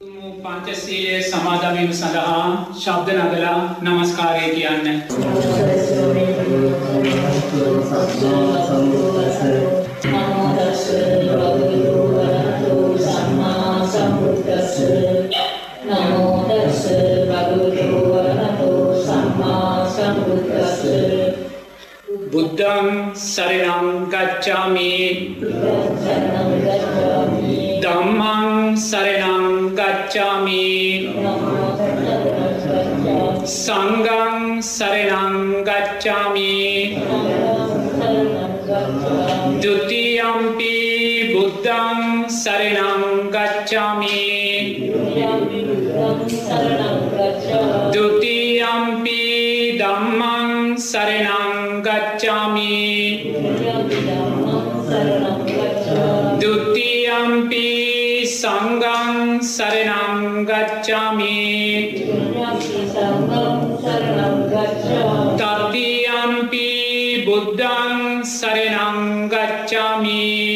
පංචසීලයේ සමාදවීම සඳහා ශබ්ද නගලා නමස්කාරය කියන්න. නමෝදස්ස භගවතු වරහතෝ සම්මා සම්බුද්දස්ස නමෝදස්ස භගවතු වරහතෝ සම්මා සම්බුද්දස්ස බුද්ධං සරණං ගච්ඡාමි සරණං ගච්ඡාමි ධම්මං සරණං ගච්ඡාමි धम्मं शरणं गच्छामि। सङ्गं शरणं गच्छामि। द्वितीयम्पि बुद्धं शरणं गच्छामि। द्वितीयम्पि धम्मं शरणं සංඝං සරණං ගච්ඡාමි තතියම්පි බුද්ධං සරණං ගච්ඡාමි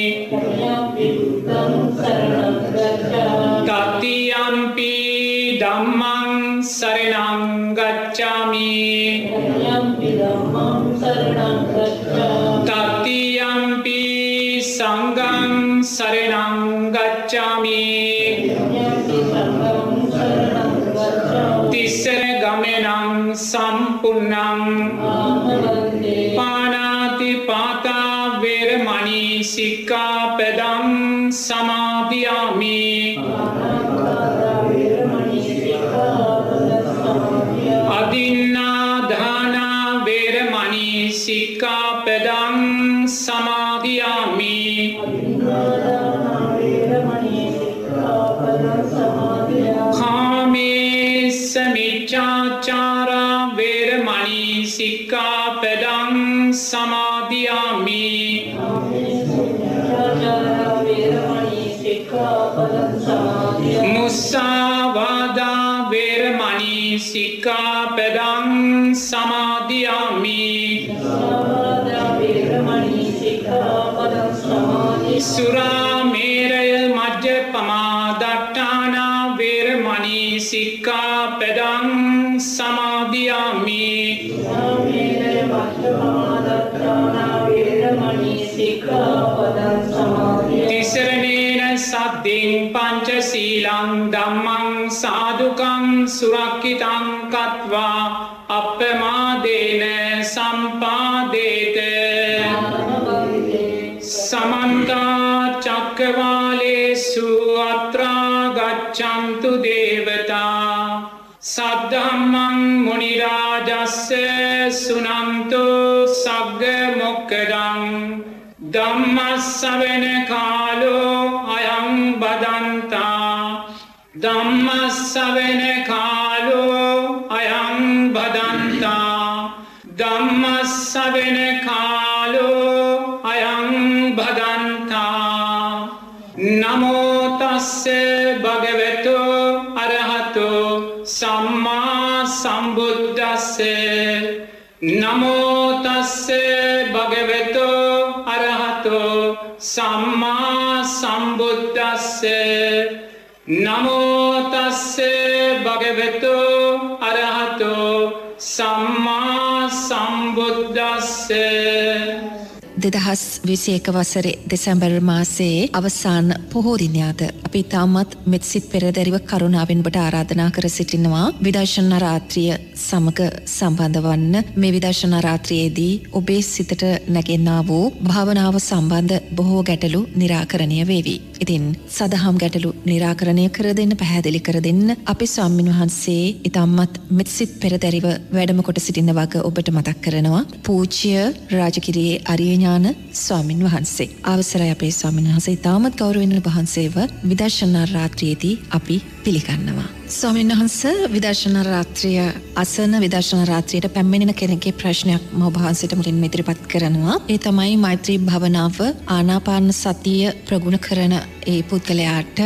තිස්සර ගමනං සම්පුන්නං පානාති පාතා වේරමණී සික්ඛාපදං සමාදියාමි අදින්නාදානා සුරාමේරය මජ්්‍ය පමාදට්ටානා වේරමණී සික්ඛාපදං සමාදියාමි තිසරණේන සද්ධින් පංචසීලං ධම්මං සාදුකං සුරක්කිතං සද්ධම්මං මුනිරාජස්ස සුනන්තු සග්ග මොක්කදං ධම්මස්සවෙන කාලෝ අයං බදන්තා ධම්මස්සවෙන කාලෝ සම්මා සම්බුද්ධස්ස නමෝතස්ස භගවතු අරහතෝ සම්මා සම්බුද්ධස්ස නමෝතස්ස භගවතු අරහතෝ සම්මා සම්බුද්ධස්ස දෙදහස් විසි එක වසරේ දෙසැම්බර් මාසයේ අවසාන පොහෝදිනයාද අපි තාමත් මෙත්සිත් පෙරදැරිව කරුණාවෙන්බට ආරාධනා කර සිටිනවා. විදර්ශන රාත්‍රිය සමග සම්බන්ධ වන්න මේ විදර්ශන රාත්‍රයේදී ඔබේ සිතට නැගෙන්න්නා වූ භාවනාව සම්බන්ධ බොහෝ ගැටලු නිරාකරණය වේවී. ඉතින් සදහම් ගැටලු නිරාකරණය කර දෙන්න පැහැදිලි කර දෙන්න අපි ස්වාමින් වහන්සේ ඉතම්මත් මෙත්සිත් පෙරදැරිව වැඩමකොට සිටින්න වග ඔබට මතක් කරනවා. පූචිය රාජකිරයේ අරියඥාන ස්වාමින් වහන්සේ. අවසරයි අපේ ස්වාමින් වහන්සේ තාමත් ගෞරවෙන වහන්සේව විදර්ශනා රාත්‍රයේදී අපි පිළිගන්නවා. ස්වාමීන් වහන්ස විදර්ශන රාත්‍රිය අසන විදර්ශන රාත්‍රයට පැමිණෙන කෙනෙගේ ප්‍රශ්නයක් මවහන්සට මුලින් ඉදිරිපත් කරනවා. ඒ තමයි මෛත්‍රී භවනාව ආනාපාන සතිය ප්‍රගුණ කරන ඒ පුද්ගලයාට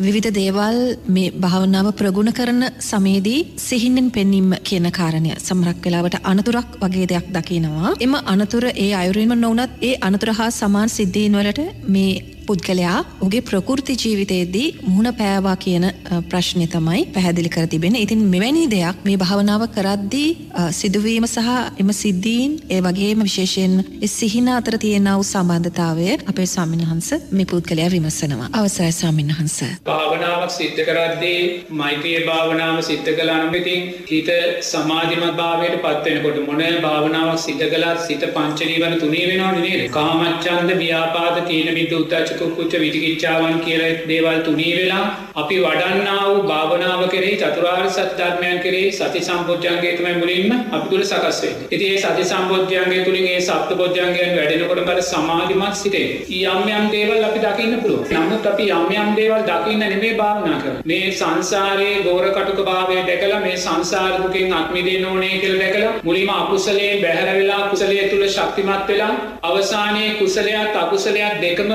විවිධ දේවල් මේ භාවනාව ප්‍රගුණ කරන සමේදී සිහින්නෙන් පෙන්නීම කියන කාරණය සමරක් වෙලාවට අනතුරක් වගේ දෙයක් දකිනවා. එම අනතුර ඒ අයුරින්ම නොවනත් ඒ අනතුර හා සමාන් සිද්ධීන් වලට මේ පුද්ගලයා උගේ ප්‍රකෘති ජීවිතයේදී මුහුණ පෑවා කියන අ, ප්‍රශ්නය තමයි පැහැදිලි කර තිබෙන. ඉතින් මෙවැනි දෙයක් මේ භාවනාව කරද්දී අ, සිදුවීම සහ එම සිද්ධීන් ඒ වගේම විශේෂයෙන් ඒ සිහින අතර තියෙන වූ සම්බන්ධතාවය අපේ ස්වාමීන් වහන්ස මේ පුද්ගලයා විමසනවා. අවසරයි ස්වාමීන් වහන්ස. භාවනාවක් සිද්ධ කරද්දී මෛත්‍රිය භාවනාව සිද්ධ කළානම් ඉතින් හිත සමාධිමත් භාවයට පත්වෙනකොට මොන භාවනාවක් සිද්ධ කළත් සිත පංචනීවන තුනේ වෙනවා නේද? කාමච්ඡන්ද ව්‍යාපාද තීන මිද්ද උද්ධච්ච කුච්ච විචිකිච්ඡාවන් කියලා දේවල් තුනී වෙලා අපි වඩන්නා වූ භාවනාව කෙරෙහි චතුරාර්ය සත්‍ය ධර්මයන් කෙරෙහි සති සම්පෝඥංගය තමයි මුලින්ම අපි තුල සකස් වෙන්නේ. ඉතින් මේ සති සම්පෝඥංගය තුලින් මේ සප්ත පෝඥංගයන් වැඩෙනකොට බල සමාධිමත් සිටේ. යම් යම් දේවල් අපි දකින්න පුළුවන්. නමුත් අපි යම් යම් දේවල් දකින්න නෙමෙයි භාවනා කරන්නේ. මේ සංසාරයේ ගෝර කටුක භාවය දැකලා මේ සංසාර දුකෙන් අත් මිදෙන්න ඕනේ කියලා දැකලා මුලින්ම අකුසලයෙන් බැහැර වෙලා කුසලයේ තුල ශක්තිමත් වෙලා අවසානයේ කුසලයක් අකුසලයක් දෙකම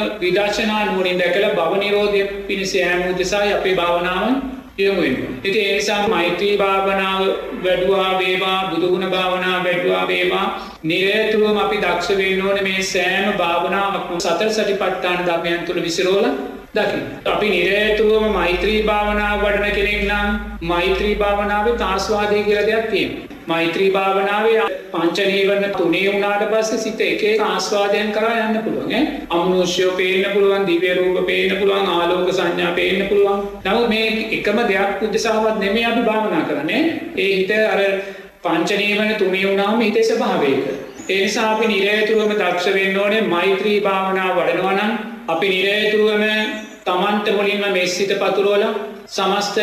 විදර්ශනා නුවණින් දැකලා භව නිරෝධය පිණිස යෑම උදෙසායි අපේ භාවනාව යොමු වෙන්නේ. ඉතින් ඒ නිසා මෛත්‍රී භාවනාව වැඩුවා වේවා බුදුගුණ භාවනාව වැඩුවා වේවා නිරේතුරුවම අපි දක්ෂ වෙන්න ඕනේ මේ සෑම භාවනාවක්ම සතර සටිපට්ඨාන ධර්මයන් තුල විසිරෝලා දකින්න. අපි නිරේතුරුවම මෛත්‍රී භාවනාව වඩන කෙනෙක් නම් මෛත්‍රී භාවනාවේ තාස්වාදය කියලා දෙයක් තියෙනවා. මෛත්‍රී භාවනාවේ පංචනීවරණ තුනේ වුණාට පස්සේ සිත එක එක ආස්වාදයන් කරා යන්න පුළුවන් ඈ. අමනුෂ්‍යෝ පේන්න පුළුවන්, දිව්‍ය රූප පේන්න පුළුවන්, ආලෝක සංඥා පේන්න පුළුවන්. නමුත් මේ එකම දෙයක් උදෙසාවත් නෙමෙයි අපි භාවනා කරන්නේ. ඒ හිත අර පංචනීවරණ තුනේ වුණාම හිතේ ස්වභාවයක. ඒ නිසා අපි නිරේතුරුවම දක්ෂ වෙන්න ඕනේ මෛත්‍රී භාවනාව වඩනවා නම් අපි නිරේතුරුවම තමන්ට මුලින්ම මෙස්සිත පතුරවලා සමස්ත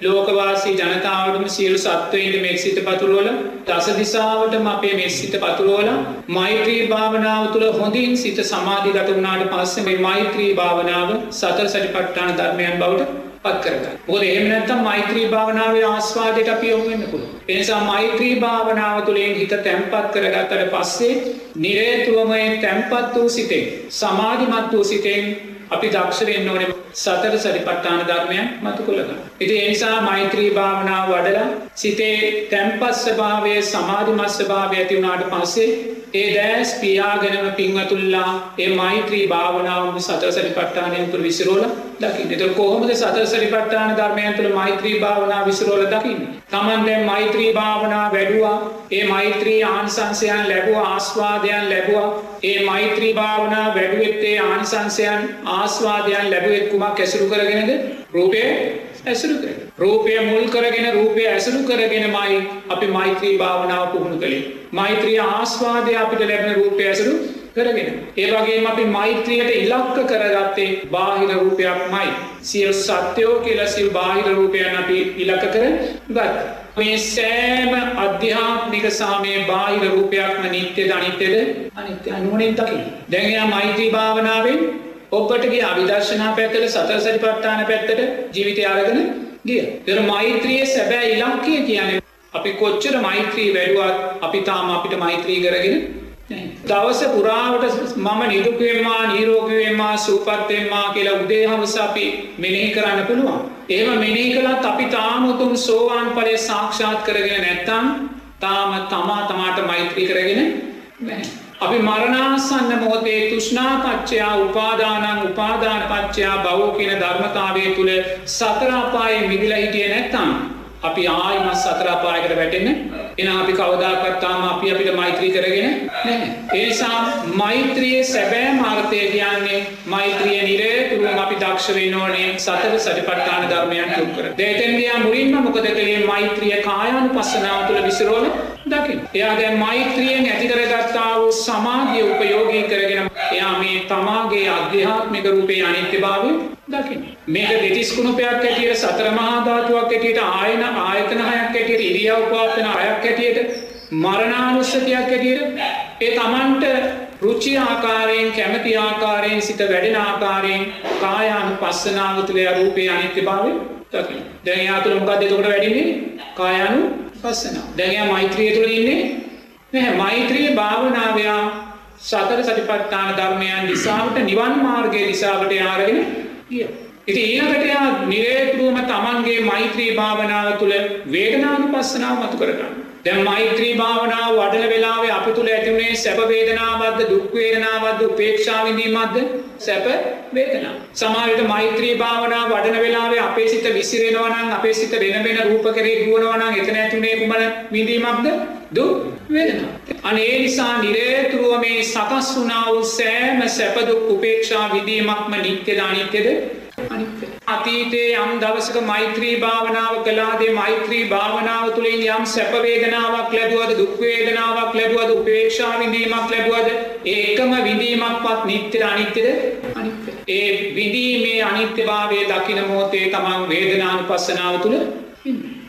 ලෝකවාසී ජනතාවටම සියලු සත්වයින්ට මෙක්සිත පතුරුවල දස දිසාවටම අපේ මෙස්සිත පතුරුවල මෛත්‍රී භාවනාව තුළ හොඳින් සිත සමාධිගත වුණාට පස්සේ මේ මෛත්‍රී භාවනාව සතර සටිපට්ඨාන ධර්මයන් බවට පත් කරගන්න. මොකද එහෙම නැත්නම් මෛත්‍රී භාවනාවේ ආස්වාදයට අපි යොමු වෙන්න පුළුවන්. ඒ නිසා මෛත්‍රී භාවනාව තුළින් හිත තැම්පත් කරගත්තට පස්සේ නිරේතුවම ඒ තැම්පත් වූ සිතෙන් සමාධිමත් වූ සිතෙන් අපි දක්ෂ වෙන්න ඕනේ සතර සරිපට්ඨාන ධර්මයන් මතු කරගන්න. ඉතින් ඒ නිසා මෛත්‍රී භාවනාව වඩලා සිතේ තැම්පත් ස්වභාවය සමාධිමත් ස්වභාවය ඇති වුණාට පස්සේ ඒ දැස් පියාගෙනම පින්වතුල්ලා ඒ මෛත්‍රී භාවනාවම සතර සරිපට්ඨානයන් තුළ විසිරෝලා දකින්න. ඒතර කොහොමද සතර සරිපට්ඨාන ධර්මයන් තුළ මෛත්‍රී භාවනාව විසිරෝලා දකින්නේ? Taman දැන් මෛත්‍රී භාවනාව වැඩුවා, ඒ මෛත්‍රී ආනිසංසයන් ලැබුවා, ආස්වාදයන් ලැබුවා. ඒ මෛත්‍රී භාවනාව වැඩුවෙත් ඒ ආනිසංසයන් ආස්වාදයන් ලැබුවෙත් කුමක් ඇසුරු කරගෙනද? රූපය ඇසුරු කරගෙන. රූපය මුල් කරගෙන රූපය ඇසුරු කරගෙනමයි අපි මෛත්‍රී භාවනාව පුහුණු කළේ. මෛත්‍රී ආස්වාදය අපිට ලැබෙන රූපය ඇසුරු කරගෙන. ඒ වගේම අපි මෛත්‍රියට ඉලක්ක කරගත්තේ බාහිර රූපයක්මයි. සියලු සත්‍යෝ කියලා සිල් බාහිර රූපයන් අපි ඉලක්ක කර ගත්තා. මේ සෑම අධ්‍යාත්මික සාමයේ බාහිර රූපයක්ම නිත්‍යද අනිත්‍යද අනිත්‍ය නුවණින් දකින්න. දැන් එයා මෛත්‍රී භාවනාවෙන් ඔබට ගිය අවිදර්ශනා පැත්තට සතර සතිපට්ඨාන පැත්තට ජීවිතය අරගෙන ගිය. ඒතර මෛත්‍රියේ සැබෑ ඉලක්කය කියන්නේ අපි කොච්චර මෛත්‍රී වැඩුවත් අපි තාම අපිට මෛත්‍රී කරගෙන නැහැ. දවස පුරාවට මම නිදුක් වෙම්මා නිරෝගී වෙම්මා සුවපත් වෙම්මා කියලා උදේ හවස අපි මෙනෙහි කරන්න පුළුවන්. එහෙම මෙනෙහි කළත් අපි තාම උතුම් සෝවාන් ඵලය සාක්ෂාත් කරගෙන නැත්නම් තාම තමා තමාට මෛත්‍රී කරගෙන නැහැ. අපි මරණාසන්න මොහොතේ තුෂ්ණා පච්චයා උපාදානං උපාදාන පච්චයා භවෝ කියන ධර්මතාවය තුල සතර අපායේ මිදලා හිටියේ නැත්නම් අපි ආයිමත් සතර අපායකට වැටෙන්න? එහෙනම් අපි කවදාකවත් තාම අපි අපිට මෛත්‍රී කරගෙන නැහැ. ඒ නිසා මෛත්‍රියේ සැබෑ මාර්ථය කියන්නේ මෛත්‍රිය නිරේතුරුවම අපි දක්ෂ වෙන්න ඕනේ සතර සතිපට්ඨාන ධර්මයන් තුරු කර. දෙතෙන් ගියා මුලින්ම මොකද කළේ මෛත්‍රිය කායානුපස්සනාව තුළ විසිරෝල දකින්න. එයා දැන් මෛත්‍රියෙන් ඇති කරගත්තා වූ සමාධිය උපයෝගී කරගෙන එයා මේ තමාගේ අධ්‍යාත්මික රූපේ අනිත්‍යභාවය දකින්න. මේක දෙතිස් කුණුපයක් ඇටියට සතර මහා ධාතුවක් ඇටියට ආයන ආයතන හයක් ඇටියට ඉරියව් පවත්වන හයක් ඇටියට මරණානුස්සතියක් ඇටියට ඒ තමන්ට රුචි ආකාරයෙන් කැමති ආකාරයෙන් සිත වැඩෙන ආකාරයෙන් කායානුපස්සනාව තුළ රූපේ අනිත්‍යභාවය දකින්න. දැන් එයා තුළ මොකක්ද එතකොට වැඩින්නේ? කායානුපස්සනාව. දැන් එයා මෛත්‍රිය තුළ ඉන්නේ නැහැ. මෛත්‍රී භාවනාවයා සතර සතිපට්ඨාන ධර්මයන් දිසාවට නිවන් මාර්ගයේ දිසාවට යාරගෙන ගියා. ඉතින් ඊළඟට යා නිරේතුරුවම තමන්ගේ මෛත්‍රී භාවනාව තුළ වේදනානුපස්සනාව මතු කරගන්න. දැන් මෛත්‍රී භාවනාව වඩන වෙලාවේ අපි තුළ ඇතිවුණේ සැප වේදනාවක්ද දුක් වේදනාවක්ද උපේක්ෂා විඳීමක්ද සැප වේදනා. සමාවිට මෛත්‍රී භාවනා වඩන වෙලාවේ අපේ සිත විසිරෙනවනං අපේ සිත වෙන වෙන රූප කරේ දුවනවනං එතන ඇතුනේ කුමන විඳීමක්ද දු වේදනා. අනේ නිසා නිරේතුරුව මේ සකස් වුණා වූ සෑම සැපදුක් උපේක්ෂා විදීමක්ම නිත්‍යද අනිත්‍යද අනිත්‍ය. අතීතයේ යම් දවසක මෛත්‍රී භාවනාව කලාදේ මෛත්‍රී භාවනාව තුළින් යම් සැපවේදනාවක් ලැබුවද දුක්වේදනාවක් ලැබුවද උපේක්ෂා විඳීමක් ලැබුවද ඒකම විඳීමක් පත් නිත්‍යර අනිත්‍යද අනිත්‍ය. ඒ විදීමේ අනිත්‍යභාවය දකින මෝතේ තමන් වේදනානු පස්සනාව තුළ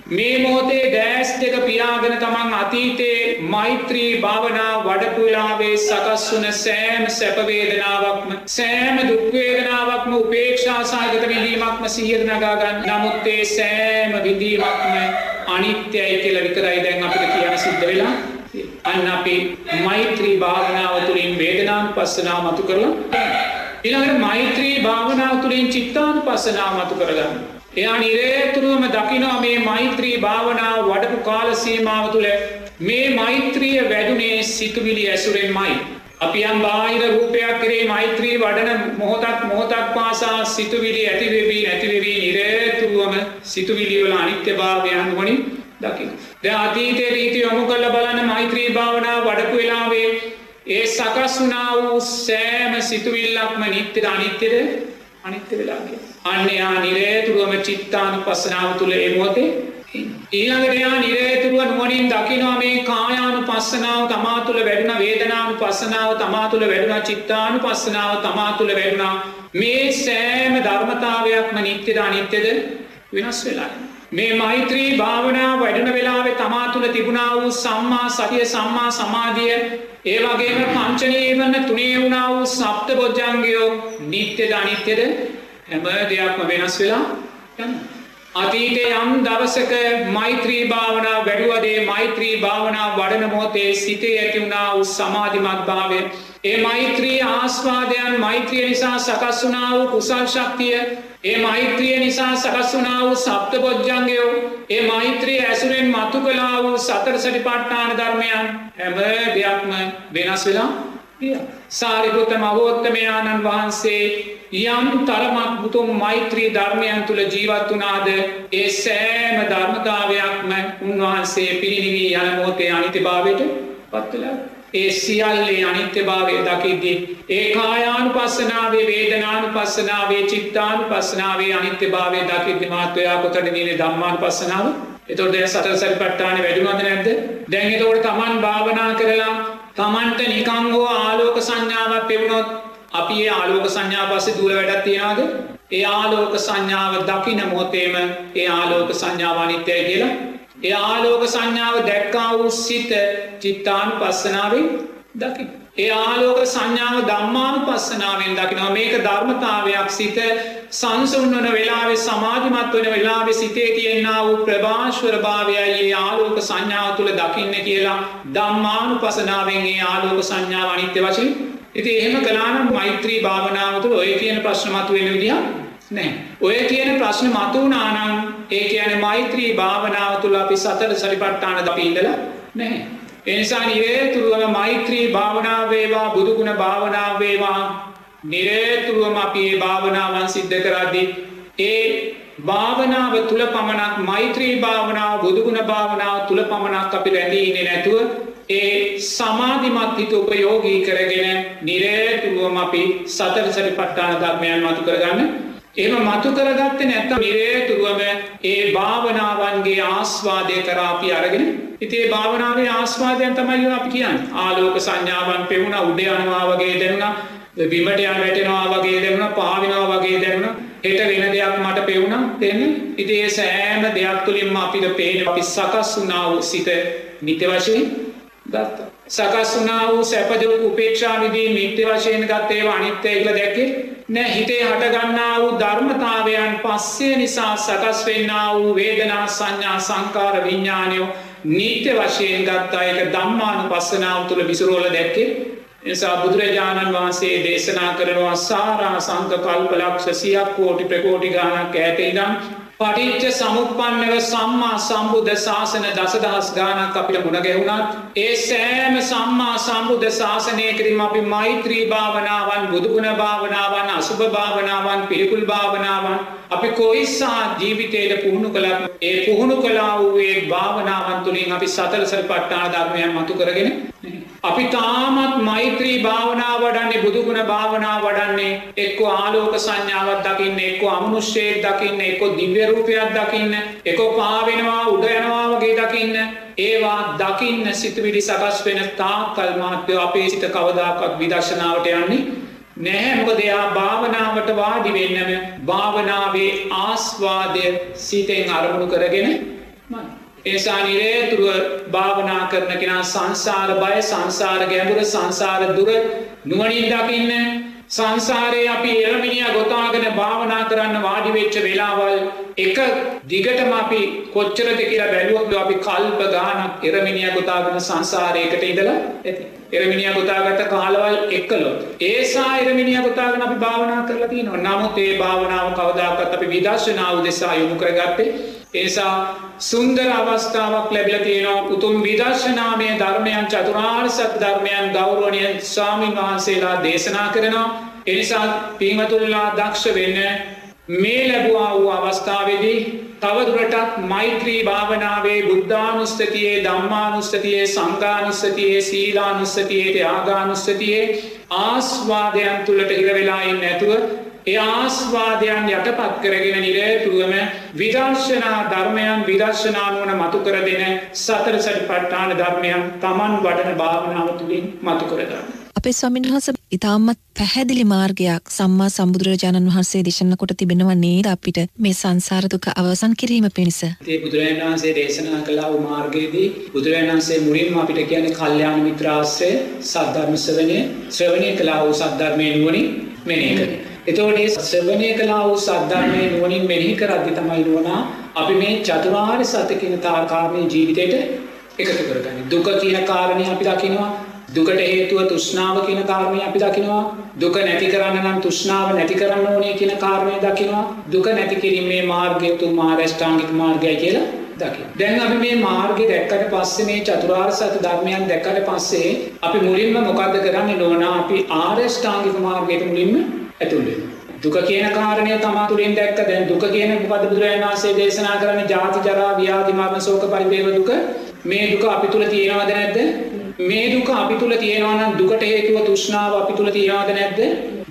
මේ මොහොතේ දෑස් දෙක පියාගෙන තමන් අතීතයේ මෛත්‍රී භාවනා වඩපුලාවේ සකස් වන සෑම සැපවේදනාවක්ම සෑම දුක්වේදනාවක්ම උපේක්ෂා සාගත විඳීමක්ම සිහියට නගාගන්න නමුත්තේ සෑම විඳීමක්ම අනිත්‍යයි කියල විතරයි දැන් අපිට කියන සිද්ධ වෙලා අන්න අපි මෛත්‍රී භාවනාව තුළින් වේදනාන් පස්සනා මතු කරලා ඉළඟට මෛත්‍රී භාවනාව තුළින් චිත්තාන් පස්සනා මතු කරගන්න. එයා නිරේතුරුවම දකිනවා මේ මෛත්‍රී භාවනාව වඩපු කාලසීමාව තුළ මේ මෛත්‍රිය වැඩුනේ සිතුවිලි ඇසුරෙන් මයි. අපි යම් බාහිර රූපයක් කරේ මෛත්‍රී වඩන මොහොතක් මොහොතක් පාසා සිතුවිලි ඇතිවෙවී නැතිවෙවී නිරේතුරුවම සිතුවිලිවල අනිත්‍ය භාවයන් වනින් දකි. ද අතීතයේ රීති යොමු කල්ල බලන්න මෛත්‍රී භාවනාව වඩපු වෙලාවේ ඒ සකස් වුනා වූ සෑම සිතුවිල්ලක්ම නිත්‍යද අනිත්‍යද අනිත්‍ය වෙලාගේ. අන්නයා නිරේතුරුවම චිත්තානු පස්සනාව තුළ එමෝතේ ඊළඟටයා නිරේතුරුව නුවනින් දකිනවා මේ කායානු පස්සනාව තමා තුළ වැඩුණ වේදනානු පස්සනාව තමා තුළ වැඩුණ චිත්තානු පස්සනාව තමා තුළ වැඩුණා මේ සෑම ධර්මතාවයක්ම නිත්‍යද අනිත්‍යද වෙනස් වෙලා. මේ මෛත්‍රී භාවනා වැඩන වෙලාවේ තමා තුළ තිබුණා වූ සම්මා සතිය සම්මා සමාධිය ඒ වගේම පංචනීවන්න තුනේ වුණා වූ සප්ත බොජ්ජංගයෝ නිත්‍යද අනිත්‍යද හැම දෙයක්ම වෙනස් වෙලා යන්න. අතීතය යම් දවසක මෛත්‍රී භාවනා වැඩුවදේ මෛත්‍රී භාවනා වඩන මොහොතේ සිතේ ඇතිවුණා වූ සමාධිමත් භාවය. ඒ මෛත්‍රී ආස්වාදයන් මෛත්‍රිය නිසා සකස් වුණා වූ කුසල් ශක්තිය ඒ මෛත්‍රිය නිසා සකස් වුණා වූ සප්ත බොජ්ජංගයෝ ඒ මෛත්‍රී ඇසුරෙන් මතු කලා වූ සතර සටි පට්ටාන ධර්මයන් හැම දෙයක්ම වෙනස් වෙලා සාරිපුත මවෝත්තමයාණන් වහන්සේ යම් තරමක් බුතුම් මෛත්‍රී ධර්මයන් තුළ ජීවත් වනාද ඒ සෑම ධර්මතාවයක්ම උන්වහන්සේ පිරිනිවී යන මෝතේ අනිතිභාවයට පත්වලා. ඒ සියල්ලේ අනිත්‍ය භාවය දකිද්දි. ඒ කායානු පස්සනාවේ වේදනානු පස්සනාවේ චිත්තානු පස්සනාවේ අනිත්‍ය භාවය දකිද්දි මාත්වයා කොතට නිල දම්මාන පස්සනාව එතොට සතර සැල් පට්ටාන වැඩුවද නැද්ද දැන් එතෝට තමන් භාවනා කරලා තමන්ට නිකංගෝ ආලෝක සංඥාවක් පෙවුණොත් අපි ඒ ආලෝක සංඥා පස්සේ දුර වැඩත් තියෙනවාද ඒ ආලෝක සංඥාව දකින මොතේම ඒ ආලෝක සංඥාව අනිත්‍යය කියලා ඒ ආලෝක සංඥාව දැක්කා වූ සිත චිත්තානු පස්සනාවෙන් දකි. ඒ ආලෝක සංඥාව දම්මානු පස්සනාවෙන් දකිනවා. මේක ධර්මතාවයක්. සිත සංසුන් වන වෙලාවේ සමාධිමත් වන වෙලාවෙ සිතේ තියෙන්න්න වූ ප්‍රභාශ්වර භාවයයි ඒ ආලෝක සංඥාව තුළ දකින්න කියලා දම්මානු පසනාවෙන් ඒ ආලෝක සංඥාව අනිත්‍ය වශයෙන්. ඉති එහෙම කලානම් මෛත්‍රී භාවනාව තුළ ඔය කියන ප්‍රශ්නමතු වෙන විදිහ නෑ. ඔය කියන ප්‍රශ්න මතුනානම් ඒ කියන මෛත්‍රී භාවනාව තුළ අපි සතර සරිපට්ටාන දපීදල නැහැ. එනිසා නිරේතුරුවම මෛත්‍රී භාවනාවේවා බුදුගුණ භාවනාවේවා නිරේතුරුවම අපි ඒ භාවනාවන් සිද්ධ කරද්දි. ඒ භාවනාව තුළ පමණක් මෛත්‍රී භාවනාව බුදුගුණ භාවනාව තුළ පමණක් අපි රැඳීනෙ නැතුව ඒ සමාධිමත් හිත උපයෝගී කරගෙන නිරේතුරුවම අපි සතර සරි පට්ටාන ධර්මයන් මතු කරගන්න එම මතු කරගත්ත නැත්ත නිරේතුරුවම ඒ භාවනාවන්ගේ ආස්වාදය කරාපි අරගෙන ඉතිේ භාවනාවේ ආස්වාදයන් තමයි අපි කියන්න. ආලෝක සංඥාවන් පෙවුණ උඩ යනවා වගේ දෙන්නා බිමටයන් වැටෙනවා වගේ දෙවුණ පාවිනවා වගේ දැවුණ හෙට වෙන දෙයක් මට පෙවුණ දෙන්න ඉතිේ සෑම දෙයක් තුළින්ම අපිට පේන අපි සකස් වුනා වූ සිත නිත වශයෙන් ගත්ත. සකස් වනා වූ සැපද උපේක්ෂා විදී මිත්‍ය වශයෙන් ගත්තේව අනිත්‍යය කියල දැකේ නෑ හිතේ හටගන්නා වූ ධර්මතාවයන් පස්සේ නිසා සකස් වෙන්න වූ වේදනා සංඥා සංකාර විඤ්ඥානයෝ නීත්‍ය වශයෙන් ගත්තා. එක දම්මාන පස්සනාව තුළ විසුරෝල දැක්කේ. නිසා බුදුරජාණන් වහන්සේ දේශනා කරනවා සාරා සංක කල්පලක්ෂ සියක් කෝටි ප්‍රකෝටි ගානක් ඇත ඉදම් පටිච්ච සමුප්පන්නව සම්මා සම්බුද්ධ ශාසන දසදහස් ගානක් අපිට මුණ ගැහුණත් ඒ සෑම සම්මා සම්බුද්ධ ශාසනයකරින් අපි මෛත්‍රී භාවනාවන් බුදුගුණ භාවනාවන් අසුභ භාවනාවන් පිළිකුල් භාවනාවන් අපි කොයිස්සා ජීවිතයට පුහුණු කළත් ඒ පුහුණු කලා වූයේ භාවනාවන් තුළින් අපි සතරසර පට්ටාන ධර්මයන් මතු කරගෙන අපි තාමත් මෛත්‍රී භාවනා වඩන්නේ බුදුගුණ භාවනා වඩන්නේ එක්ක ආලෝක සංඥාවත් දකින්න එක්ක අමනුෂ්‍යයෙක් දකින්න එක්ක දිව්‍යරූපයක් දකින්න එක පාවෙනවා උඩයනවා වගේ දකින්න. ඒවා දකින්න සිතුවිලි සකස් වෙන තා කල්මාත්‍යය අපේ සිත කවදාකත් විදර්ශනාවට යන්නේ නැහැ. මොකද එයා භාවනාවට වාඩි වෙන්නම භාවනාවේ ආස්වාදය සිතෙන් අරමුණු කරගෙන ඒසා නිරේතුරුව භාවනා කරන කෙනා සංසාර බය සංසාර ගැඹුර සංසාර දුර නුවනින් දකින්න සංසාරයේ අපි එළමිනිිය ගොතාගෙන භාවනා කරන්න වාඩිවෙච්ච වෙලාවල් එක දිගටම අපි කොච්චරද කියලා බැලුවක්ද අපි කල්ප ගානක් එරමිනිිය ගොතාගෙන සංසාරයකට ඉඳලා ඇති. එරමිනිිය ගොතාගත කාලවල් එක්කලොත්. ඒසා එරමිනිිය ගොතාගෙන අපි භාවනා කරලති නො නමුත් ඒ භාවනාව කවදාකත් අපි විදර්ශනාව දෙසා යොමු කරගත්තේ ඒසා සුන්දර අවස්ථාවක් ලැබිල තියෙනවා. උතුම් විදර්ශනාමය ධර්මයන් චතුරාර් සත් ධර්මයන් ගෞරවනය ස්වාමීන් වහන්සේලා දේශනා කරනවා. එනිසා පිංහතුල්ලා දක්ෂ වෙන්න මේ ලැබවා වූ අවස්ථාවේදී තවදුරටත් මෛත්‍රී භාවනාවේ බුද්ධානුස්තතියේ දම්මානුස්තතියේ සංගානුස්තතියේ සීලානුස්සතියේ ත්‍යාගානුස්සතියේ ආස්වාදයන් තුළට හිරවෙලායින් නැතුව ඒ ආස්වාදයන් යටපත් කරගෙන නිරේතුරුවම විදර්ශනා ධර්මයන් විදර්ශනානුවන මතු කර දෙන සතරසට පට්ටාන ධර්මයන් තමන් වඩන භාවනාව තුළින් මතු කරගන්න. අපේ ස්වාමින් වහස ඉතාමත් පැහැදිලි මාර්ගයක් සම්මා සම්බුදුරජාණන් වහන්සේ දේශන කොට තිබෙනව නේද අපිට මේ සංසාරදුක අවසන් කිරීම පිණිස. ඒ බුදුරජාණන් වහන්සේ දේශනා කලා වූ මාර්ගයේදී බුදුරජාණන් වහන්සේ මුලින්ම අපිට කියන්නේ කල්යාණ මිත්‍රාශ්‍රය සද්ධර්ම ශ්‍රවණය ශ්‍රවණය කළා වූ සද්ධර්මයේ නුවණින් මෙනෙහි කරන. එතකොට මේ ශ්‍රවණය කළා වූ සද්ධර්මයේ නුවණින් මෙනෙහි කරද්දී තමයි නුවණ අපි මේ චතුරාර්ය සත්‍ය කියන තාකාමී ජීවිතයට එකතු කරගන්නේ. දුක කියන කාරණේ අපි දකිනවා දුකට හේතුව තුෂ්නාව කියන කාරණය අපි දකිනවා දුක නැති කරන්න නම් තුෂ්නාව නැති කරන්න ඕනේ කියන කාරණය දකිනවා දුක නැති කිරීමේ මාර්ගය තු මාර්ෂ්ඨාංගික මාර්ගය කියලා දකි. දැන් අපි මේ මාර්ගය දැක්කට පස්සේ මේ චතුරාර් සත ධර්මයන් දැක්කට පස්සේ අපි මුලින්ම මොකක්ද කරන්න නොන අපි ආර්ෂ්ඨාංගික මාර්ගයට මුලින්ම ඇතුළේ. දුක කියන කාරණය තමා තුළින් දැක්ක දැන් දුක කියන පද බුදුරජන් වන්සේ දේශනා කරන ජාති ජරා ව්‍යාධිමාර්ම සෝක පරිදේව දුක. මේ දුක අපි තුළ තියෙනවද නැද්ද? මේ දුක අපි තුළ තියෙනවනම් දුකට හේතුව තුෂ්නාව අපි තුළ තියෙනවාද නැද්ද?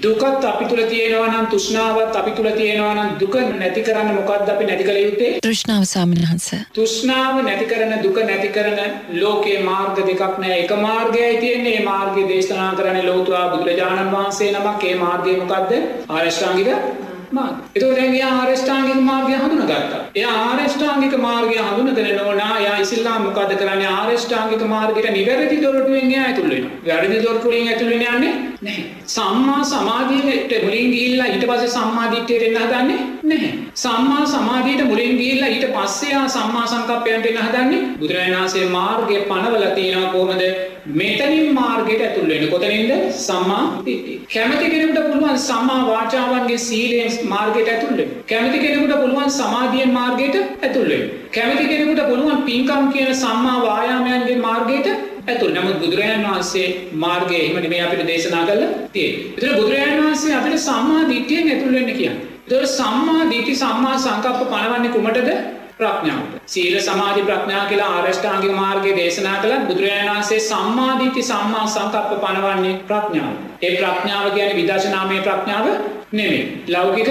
දුකත් අපි තුළ තියෙනවනම් තුෂ්නාවත් අපි තුළ තියෙනවනම් දුක නැති කරන්න මොකක්ද අපි නැති කළ යුත්තේ? තෘෂ්ණාව සාමිනහන්ස. තුෂ්නාව නැති කරන දුක නැති කරන ලෝකයේ මාර්ග දෙකක් නෑ. එක මාර්ගයයි තියන්නේ. මාර්ගය දේශනා කරන ලෝතුවා බුදුරජාණන් වහන්සේ නමක්. ඒ මාර්ගය මොකක්ද ආරෂ්ඨාංගික එතකොට දැන් එයා ආරෂ්ඨාංගික මාර්ගය හඳුනගත්තා. එයා ආරෂ්ඨාංගික මාර්ගය හඳුනගෙන නෝනා එයා ඉස්ලාම් මොකද කරන්නේ ආරෂ්ඨාංගික මාර්ගයට නිවැරදි දොරටුවෙන් එයා ඇතුල් වෙනවා. වැරදි දොරටුවෙන් ඇතුල් වෙන්නේ යන්නේ නැහැ. සම්මා සමාධියට මුලින් ගිහිල්ලා ඊට පස්සේ සම්මා දිට්ඨියට එන්න හදන්නේ නැහැ. සම්මා සමාධියට මුලින් ගිහිල්ලා ඊට පස්සේ ආ සම්මා සංකප්පයන්ට එන්න හදන්නේ බුදුරජාණන් වහන්සේ මාර්ගය පනවලා තියෙනවා කොහොමද? මෙතනින් මාර්ගයට ඇතුල් වෙන්න. කොතනින්ද? සම්මා දිට්ඨිය. කැමති කෙනෙකුට පුළුවන් සම්මා වාචාවන්ගේ සීලයෙන් මාර්ගයට ඇතුල් වෙන්න. කැමති කෙනෙකුට පුළුවන් සමාධියෙන් මාර්ගයට ඇතුල් වෙන්න. කැමති කෙනෙකුට පුළුවන් පින්කම් කියන සම්මා වායාමයන්ගේ මාර්ගයට ඇතුල්. නමුත් බුදුරජාණන් වහන්සේ මාර්ගය එහෙම නෙමෙයි අපිට දේශනා කළා තියෙන්නේ. ඒතර බුදුරජාණන් වහන්සේ අපිට සම්මා දිට්ඨියෙන් ඇතුල් වෙන්න කියන්නේ. ඒතර සම්මා දිට්ඨි සම්මා සංකප්ප පනවන්නේ කුමටද? ප්‍රඥාවට. සීල සමාධි ප්‍රඥා කියලා ආරෂ්ඨාංගික මාර්ගයේ දේශනා කළා බුදුරජාණන් වහන්සේ සම්මාදිට්ඨි සම්මා සංකප්ප පනවන්නේ ප්‍රඥාව. ඒ ප්‍රඥාව කියන්නේ විදර්ශනාමය ප්‍රඥාව නෙමෙයි. ලෞකික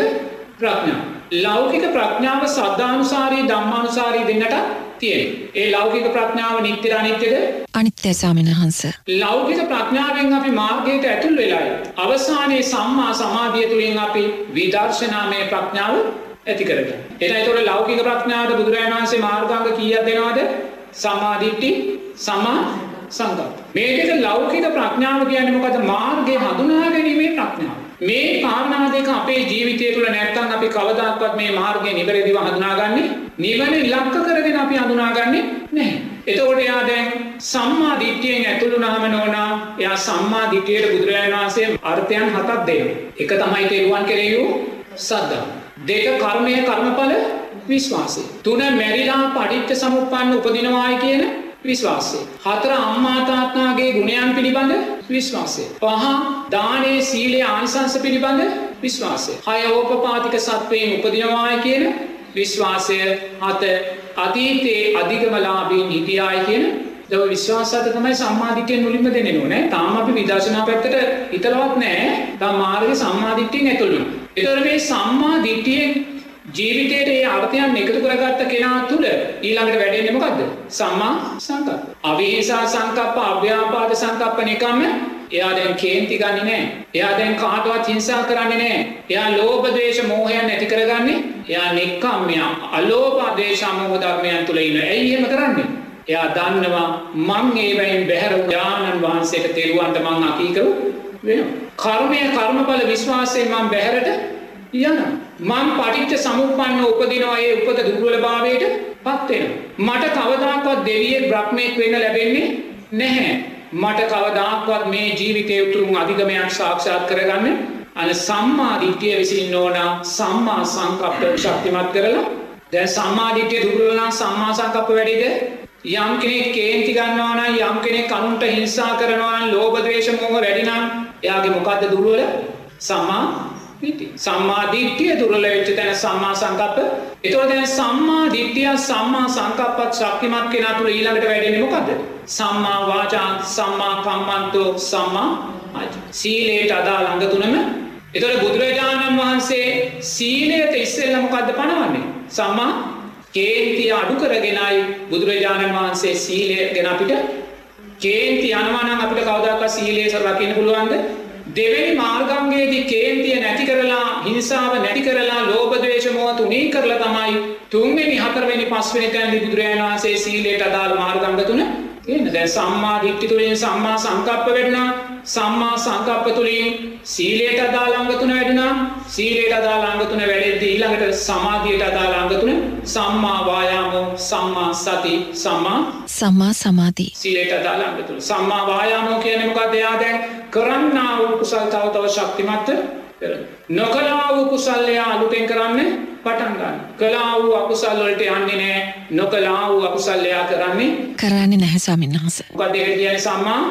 ප්‍රඥාව. ලෞකික ප්‍රඥාව සද්ධානුසාරී ධම්මානුසාරී දෙන්නට තියෙන. ඒ ලෞකික ප්‍රඥාව නිත්‍යද අනිත්‍යද? අනිත්‍ය සාමිනහන්ස. ලෞකික ප්‍රඥාවෙන් අපි මාර්ගයට ඇතුල් වෙලායි. අවසානයේ සම්මා සමාධිය තුළින් අපි විදර්ශනාමය ප්‍රඥාව ඇති කරගන්න. එතන ඒතකොට ලෞකික ප්‍රඥාවට බුදුරජාණන් වහන්සේ මාර්ගාංග කීයක් දෙනවද? සමාධිට්ඨි, සමා සංකප්ප. මේ දෙක ලෞකික ප්‍රඥාව කියන්නේ මොකද? මාර්ගය හඳුනා ගැනීමේ ප්‍රඥාව. මේ කාරණා දෙක අපේ ජීවිතය තුළ නැත්තම් අපි කවදාක්වත් මේ මාර්ගය නිවැරදිව හඳුනාගන්නේ නිවන ඉලක්ක කරගෙන අපි හඳුනාගන්නේ නැහැ. එතකොට එයා දැන් සම්මා දිට්ඨියෙන් ඇතුළු වුණාම නෝනා එයා සම්මා දිට්ඨියට බුදුරජාණන් වහන්සේ අර්ථයන් හතක් දෙනවා. එක තමයි තෙරුවන් කෙරෙහි වූ සද්ධා. දෙක කර්මය කර්මඵල විශ්වාසය. තුන මැරිලා පටිච්ච සමුප්පන්න උපදිනවායි කියන විශ්වාසය. හතර අම්මාතාත්නාගේ ගුණයන් පිළිබඳ විශ්වාසය. පහ දානේ සීලේ ආනිසංස පිළිබඳ විශ්වාසය. හය ඕපපාතික සත්වයෙන් උපදිනවාය කියන විශ්වාසය හත අතීතයේ අධිගමලාබීන් හිටියාය කියන දව විශ්වාසත තමයි සම්මාධිකයෙන් මුලින්ම දෙන්න ඕනෑ තාම අපි විදර්ශනා පැත්තට හිතලවත් නෑ තම් මාර්ග සම්මාධිට්ටියෙන් ඇතුළුන්. එතර මේ සම්මා දිට්ටියෙන් ජීවිතයට ඒ අර්ථයන් එකතු කරගත්ත කෙනා තුළ ඊළඟට වැඩෙන්නෙමකක්ද සම්මා සංකප. අවිහිසා සංකප්ප අභ්‍යාපාද සංකප්පන එකම එයා දැන් කේන්ති ගන්න නෑ. එයා දැන් කාටවත් හිංසා කරන්නේ නෑ. එයා ලෝබදේශ මෝහයන් නැති කරගන්නේ එයා නෙක්කම්මයා අලෝපාදේශාමෝහ ධර්මයන් තුළ ඉන්න. ඇයිහෙම කරන්නේ? එයා දන්නවා මං ඒවයින් බැහැර යානන් වහන්සේට තෙරුවන්ට මං අකීකරු වෙන. කර්මය කර්මඵල විශ්වාසයෙන් මං බැහැරට යන. මං පටිච්ච සමුපන්න උපදිනවා ඒ උපත දුර්වල භාවයට පත්වෙන. මට කවදාකවත් දෙවියෙක් බ්‍රහ්මයෙක් වෙන්න ලැබෙන්නේ නැහැ. මට කවදාක්වත් මේ ජීවිතය උතුරුම් අධිගමයක් සාක්ෂාත් කරගන්න අන සම්මාධිත්‍යය විසින් ඕන සම්මා සංකප්ට ශක්තිමත් කරලා දැ සම්මාධිත්‍යය දුරුවලා සම්මා සංකප්ප වැඩිද යම් කෙනෙක් කේන්ති ගන්නවාන යම් කෙනෙක් කනුන්ට හිංසා කරනවාන් ලෝබදවේශමෝහ වැඩිනම් එයාගේ මොකක්ද දුරුවල? සම්මා සම්මා දිට්ටිය දුරල වෙච්ච තැන සම්මා සංකප්ප. එතුව දැන් සම්මා දිට්ටිය සම්මා සංකප්පත් ශක්තිමත් කෙන තුළ ඊළඟට වැඩෙන මොකද සම්මා වාචා සම්මා කම්මන්තෝ සම්මා සීලේට අදා ළඟ තුනම. එතොට බුදුරජාණන් වහන්සේ සීලයට ඉස්සෙල්ල මොකක්ද පනවන්නේ? සම්මා කේන්තිය අඩු කරගෙනයි බුදුරජාණන් වහන්සේ සීලය ගෙන අපිට කේන්ති යනවානම් අපිට කවදක් සීලේ සර රකින්න පුළුවන්ද? දෙවැනි මාර්ගංගේදී කේන්තිය නැති කරලා හිංසාව නැති කරලා ලෝබදවේශමෝහ තුනී කරලා තමයි තුන්වෙනි හතරවෙනි පස්වෙනි තැන්දි බුදුරජාණන් වහන්සේ සීලයට අදාළ මාර්ගංග තුන එන්න දැන් සම්මා දිට්ඨි තුලින් සම්මා සංකප්ප වෙන්නා. සම්මා සංකප්ප තුළින් සීලයට අදාළංගතුන වැඩුණා. සීලයට අදාළංගතුන වැඩෙද්දී ඊළඟට සමාධියට අදාළංගතුන සම්මා වායාමෝ සම්මා සති සම්මා සම්මා සමාධී. සීලයට අදාළංගතුන සම්මා වායාමෝ කියන්නේ මොකක්ද එයා දැන් කරන්නා වූ කුසල් තව තව ශක්තිමත් නොකලා වූ කුසල්ලයා අලුතෙන් කරන්න පටන් ගන්න. කලා වූ අකුසල් වලට යන්නේ නෑ. නොකලා වූ අකුසල්ලයා කරන්නේ කරන්නේ නැහැ ස්වාමීන් වහන්සේ. මොකද ඒකට කියන්නේ සම්මා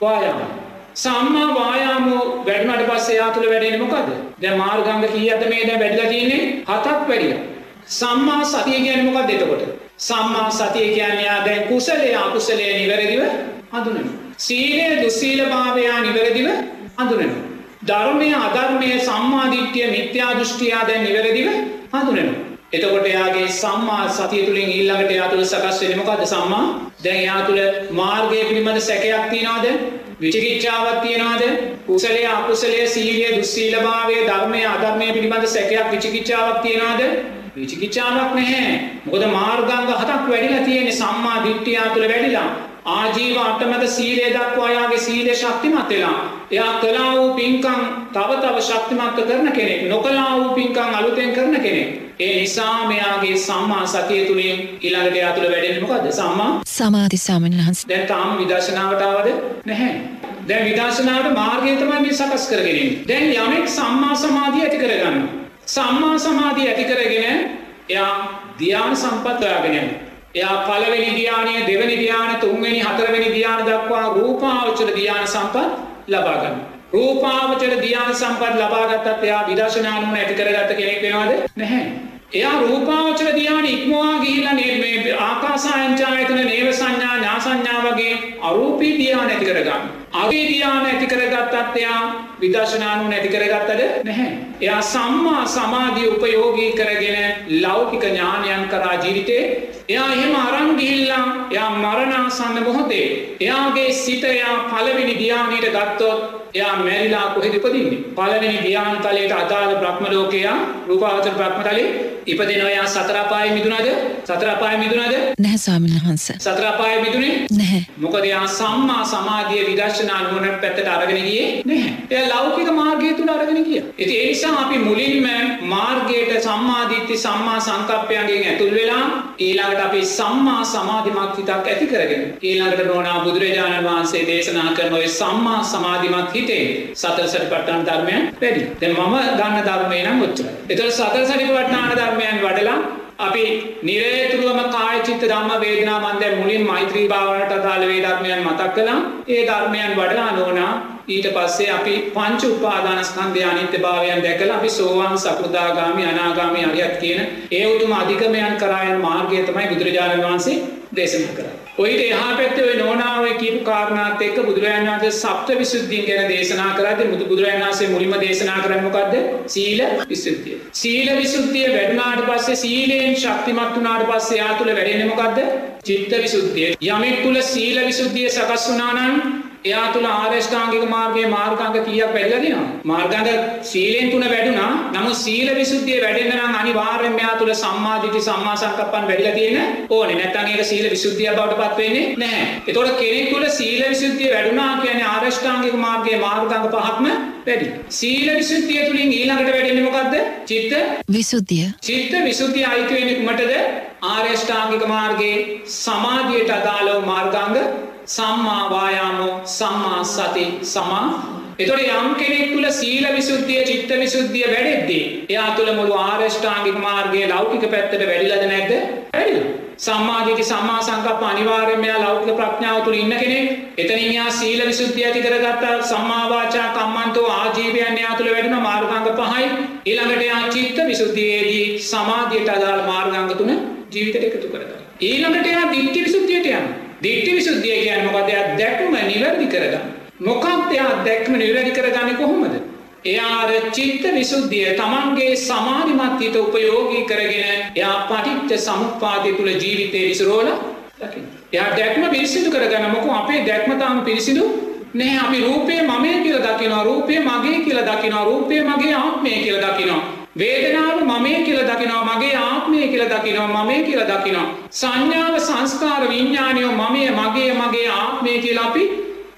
වායාම. සම්මා වායාමෝ වැඩුණට පස්සේ යා තුළ වැඩෙන්නේ මොකද? දැන් මාර්ගාංග කීයද මේ දැන් වැඩිලා තියෙන්නේ? හතක් වැඩිලා. සම්මා සතිය කියන්නේ මොකක්ද එතකොට? සම්මා සතිය කියන්නේ යා දැන් කුසලයේ අකුසලයේ නිවැරදිව හඳුනනවා. සීලය දුස්සීලභාවය නිවැරදිව හඳුනනවා. ධර්මය අධර්මය සම්මාධිට්්‍යය මිත්‍යා දෘෂ්ටියා දැන් නිවැරදිව හඳුනනවා. එතකොට එයාගේ සම්මා සතිය තුළින් ඊල්ලඟට යා තුළ සකස් වෙනමකද සම්මා දැන් යා තුළ මාර්ගය පිළිබඳ සැකයක් තියනාද විචිකිච්ඡාවක් තියනවාද? කුසලය අකුසලය සීලිය දුස්සීලභාවය ධර්මය අධර්මය පිළිබඳ සැකයක් විචිකිච්ඡාවක් තියෙනවාද? විචිකිච්ඡාවක් නැහැ. මොකද මාර්ගංග හතක් වැඩිලා තියෙන්නේ. සම්මා දිට්ඨිය තුළ වැඩිලා. ආජීව අටමත සීලය දක්වා යාගේ සීලය ශක්තිමත් වෙලා. එයා කලා වූ පින්කම් තව තව ශක්තිමත්ව කරන කෙනෙක් නොකලා වූ පින්කම් අලුතෙන් කරන කෙනෙක්. ඒ නිසා මෙයාගේ සම්මා සතිය තුළින් ඊළඟට එයා තුළ වැඩෙන්නේ මොකද්ද? සම්මා සමාධි ස්වාමීන් වහන්සේ. දැන් තාම විදර්ශනාවට ආවද? නැහැ. දැන් විදර්ශනාවට මාර්ගය තමයි මේ සකස් කරගෙන ඉන්නේ. දැන් යමෙක් සම්මා සමාධිය ඇති කරගන්න. සම්මා සමාධිය ඇති කරගෙන එයා ධ්‍යාන සම්පත් හොයාගෙන යනවා. එයා පළවෙනි ධ්‍යානය දෙවැනි ධ්‍යාන තුන්වෙනි හතරවෙනි ධ්‍යාන දක්වා රූපාවචර ධ්‍යාන සම්පත් ලබා ගන්න. රූපාවචර ධ්‍යාන සම්පත් ලබා ගත්තත් එයා විදර්ශනා නුවණ ඇති කරගත්ත කෙනෙක් වෙනවද? නැහැ. එයා රූපාවචර ධ්‍යාන ඉක්මවා ගිහිල්ලා මේ ආකාසායංචායතන නේව සංඥා ඥා සංඥා වගේ අරූපී ධ්‍යාන ඇති කරගන්න. අරූපී ධ්‍යාන ඇති කරගත්තත් එයා විදර්ශනා නුවණ ඇති කරගත්තද නැහැ. එයා සම්මා සමාධිය උපයෝගී කරගෙන ලෞකික ඥානයන් කරා ජීවිතේ එයා එහෙම අරන් ගිහිල්ලා එයා මරණාසන්න මොහොතේ එයාගේ සිත එයා පළවෙනි ධ්‍යානයට ගත්තොත් එයා මැරිලා කොහෙද ඉපදින්නේ පළවෙනි ධ්‍යාන තලයට අදාළ බ්‍රහ්ම ලෝකයා රූපාවචර බ්‍රහ්ම තලේ ඉපදිනවා එයා සතර අපායේ මිදුණාද සතර අපායේ මිදුණාද නැහැ ස්වාමීන් වහන්සේ. සතර අපායේ මිදුනේ නැහැ. මොකද එයා සම්මා සමාධිය විදර්ශනා නුවණ පැත්තට අරගෙන ගියේ නැහැ. එයා ලෞකික මාර්ගය තුල අරගෙන ගියා. ඉතින් ඒ නිසා අපි මුලින්ම මාර්ගයට සම්මාදිට්ඨි සම්මා සංකප්පයන්ගෙන් ඇතුල් වෙලා ඊළඟට අපි සම්මා සමාධිමත් හිතක් ඇති කරගෙන ඊළඟට නෝනා බුදුරජාණන් වහන්සේ දේශනා කරන ඔය සම්මා සමාධිමත් හිත හිතේ සතර සටිපට්ඨාන ධර්මයන් වැඩි. දැන් මම ගන්න ධර්මය නම් ඔච්චරයි. ඒතකොට සතර සටිපට්ඨාන ධර්මයන් වඩලා අපි නිරේතුරුවම කාය චිත්ත ධම්ම වේදනා මන් දැන් මුලින් මෛත්‍රී භාවනාවට අදාළ වේ ධර්මයන් මතක් කළා. ඒ ධර්මයන් වඩලා නෝනා ඊට පස්සේ අපි පංච උපාදානස්කන්ධය අනිත්‍යභාවයන් දැකලා අපි සෝවාන් සකෘදාගාමි අනාගාමි අරියත් කියන ඒ උතුම් අධිකමයන් කරා යන මාර්ගය තමයි බුදුරජාණන් වහන්සේ දේශනා කරන්නේ. ඔයිට එහා පැත්තේ ඔය නෝනාව කියපු කාරණාත් එක්ක බුදුරජාණන් වහන්සේ සප්ත විසුද්ධීන් ගැන දේශනා කරද්දී මුදු බුදුරජාණන් වහන්සේ මුලින්ම දේශනා කරන්නේ මොකද්ද? සීල විසුද්ධිය. සීල විසුද්ධිය වැඩුණාට පස්සේ සීලයෙන් ශක්තිමත් වුණාට පස්සේ යා තුල වැඩෙන්නේ මොකද්ද? චිත්ත විසුද්ධිය. යමෙක් තුල සීල විසුද්ධිය සකස් වුණා නම් එයා තුළ ආර්ෂ්ඨාංගික මාර්ගයේ මාර්ගාංග කීයක් වැඩිලා තියෙනවද? මාර්ගාංග සීලෙන් තුන වැඩුණා. නමුත් සීල විසුද්ධිය වැඩෙන්න නම් අනිවාර්යෙන්ම එයා තුළ සම්මා දිට්ඨි සම්මා සංකප්පන් වැඩිලා තියෙන්න ඕනේ. නැත්නම් ඒක සීල විසුද්ධිය බවට පත් වෙන්නේ නැහැ. ඒතකොට කෙනෙක් තුළ සීල විසුද්ධිය වැඩුණා කියන්නේ ආර්ෂ්ඨාංගික මාර්ගයේ මාර්ගාංග පහක්ම වැඩි. සීල විසුද්ධිය තුලින් ඊළඟට වැඩෙන්නේ මොකද්ද? චිත්ත විසුද්ධිය. චිත්ත විසුද්ධිය අයිති වෙන්නේ කුමටද? ආර්යෂ්ඨාංගික මාර්ගයේ සමාධියට අදාළව මාර්ගාංග සම්මා වායාමෝ සම්මා සති සමා. එතොට යම් කෙනෙක් තුළ සීල විසුද්ධිය චිත්ත විසුද්ධිය වැඩෙද්දී එයා තුළ මුළු ආර්ෂ්ඨාංගික මාර්ගයේ ලෞකික පැත්තට වැඩිලද නැද්ද? වැඩිලා. සම්මාධිති සම්මා සංකප්ප අනිවාර්යයෙන්ම එයා ලෞකික ප්‍රඥාව තුළ ඉන්න කෙනෙක්. එතනින් එයා සීල විසුද්ධිය ඇති කරගත්ත සම්මා වාචා කම්මන්තෝ ආජීවයන් එයා තුළ වැඩෙන මාර්ගාංග පහයි. ඊළඟට එයා චිත්ත විසුද්ධියේදී සමාධියට අදාළ මාර්ගාංග තුන ජීවිතයට එකතු කරගන්නවා ඊළඟට එයා දිට්ඨි විසුද්ධියට යනවා. දිට්ඨි විසුද්ධිය කියන්නේ මොකද? එයා දැක්ම නිවැරදි කරගන්න. මොකක්ද එයා දැක්ම නිවැරදි කරගන්නේ කොහොමද? එයා අර චිත්ත විසුද්ධිය තමන්ගේ සමාධිමත් හිත උපයෝගී කරගෙන එයා පටිච්ච සමුප්පාදය තුල ජීවිතේ විසිරෝලා දකින්න. එයා දැක්ම පිරිසිදු කරගන්න මොකෝ අපේ දැක්ම තාම පිරිසිදු නෑ අපි රූපය මමයි කියලා දකිනවා රූපය මගේ කියලා දකිනවා රූපය මගේ ආත්මය කියලා දකිනවා වේදනාව මමේ කියලා දකිනවා මගේ ආත්මය කියලා දකිනවා මමේ කියලා දකිනවා. සංඥාව සංස්කාර විඤ්ඥානයෝ මමය මගේ මගේ ආත්මය කියලා අපි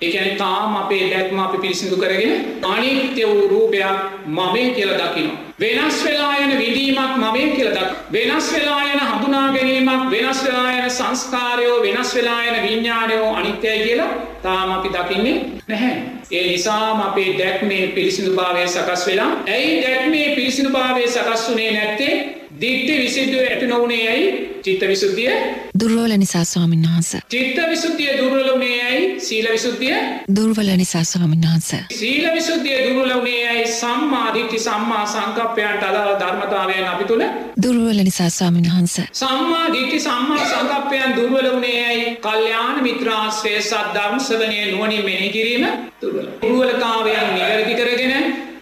එකන තාම අපේ දැක්ම අපි පිරිසිදු කරගෙන අනිත්‍ය වූ රූපයක් මමේ කියලා දකිනවා. වෙනස් වෙලා යන විඳීමක් මමේ කියලා දක්. වෙනස් වෙලා යන හඳුනා ගැනීමක් වෙනස් වෙලා යන සංස්කාරයෝ වෙනස් වෙලා යන විඤ්ඥානයෝ අනිත්‍යය කියලා තාම අපි දකින්නේ නැහැ. ඒ නිසාම අපේ දැක්මේ පිරිසිදු භාවය සකස් වෙලා ඇයි දැක්මේ පිරිසිදු භාවය සකස් වුනේ නැත්තේ? දිට්ටි විසිදුව ඇති නොවනේ ඇයි? චිත්ත විසුද්ධිය. දුර්වල නිසා ස්වාමීන් වහන්ස. චිත්ත විසුද්ධිය දුර්වල වුණේ ඇයි? සීල විසුද්ධිය. දුර්වල නිසා ස්වාමීන් වහන්ස. සීල විසුද්ධිය දුර්වල වුණේ ඇයි? සම්මා දිට්ඨි සම්මා සංකප්පයන්ට අදාළ ධර්මතාවයන් අපි තුල දුර්වල නිසා ස්වාමීන් වහන්ස. සම්මා දිට්ඨි සම්මා සංකප්පයන් දුර්වල වුණේ ඇයි කල්යාණ මිත්‍රාශ්‍රය සද්ධර්ම ශ්‍රවණයේ නුවණින් මෙනෙහි කිරීම දුර්වල. දුර්වලතාවයන් නිවැරදි කරගෙන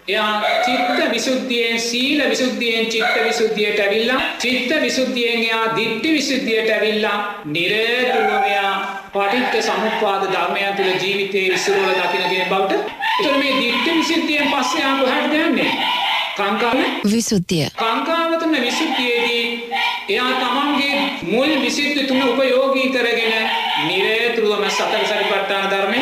එයා චිත්ත විසුද්ධියෙන් සීල විසුද්ධියෙන් චිත්ත විසුද්ධියට ඇවිල්ලා චිත්ත විසුද්ධියෙන් එයා දිට්ඨි විසුද්ධියට ඇවිල්ලා නිරතුරුවම එයා පටිච්ච සමුප්පාද ධර්මයන් තුළ ජීවිතයේ විසිරවල දකින කෙනෙක් බවට එතකොට මේ දිට්ඨි විසුද්ධියෙන් පස්සේ ආ කොහටද යන්නේ කාංකාව විසුද්ධිය. කාංකාව තුන විසුද්ධියේදී එයා තමන්ගේ මුල් විසිද්ධි තුන උපයෝගී කරගෙන නිරතුරුවම සතර සරිපට්ඨාන ධර්මය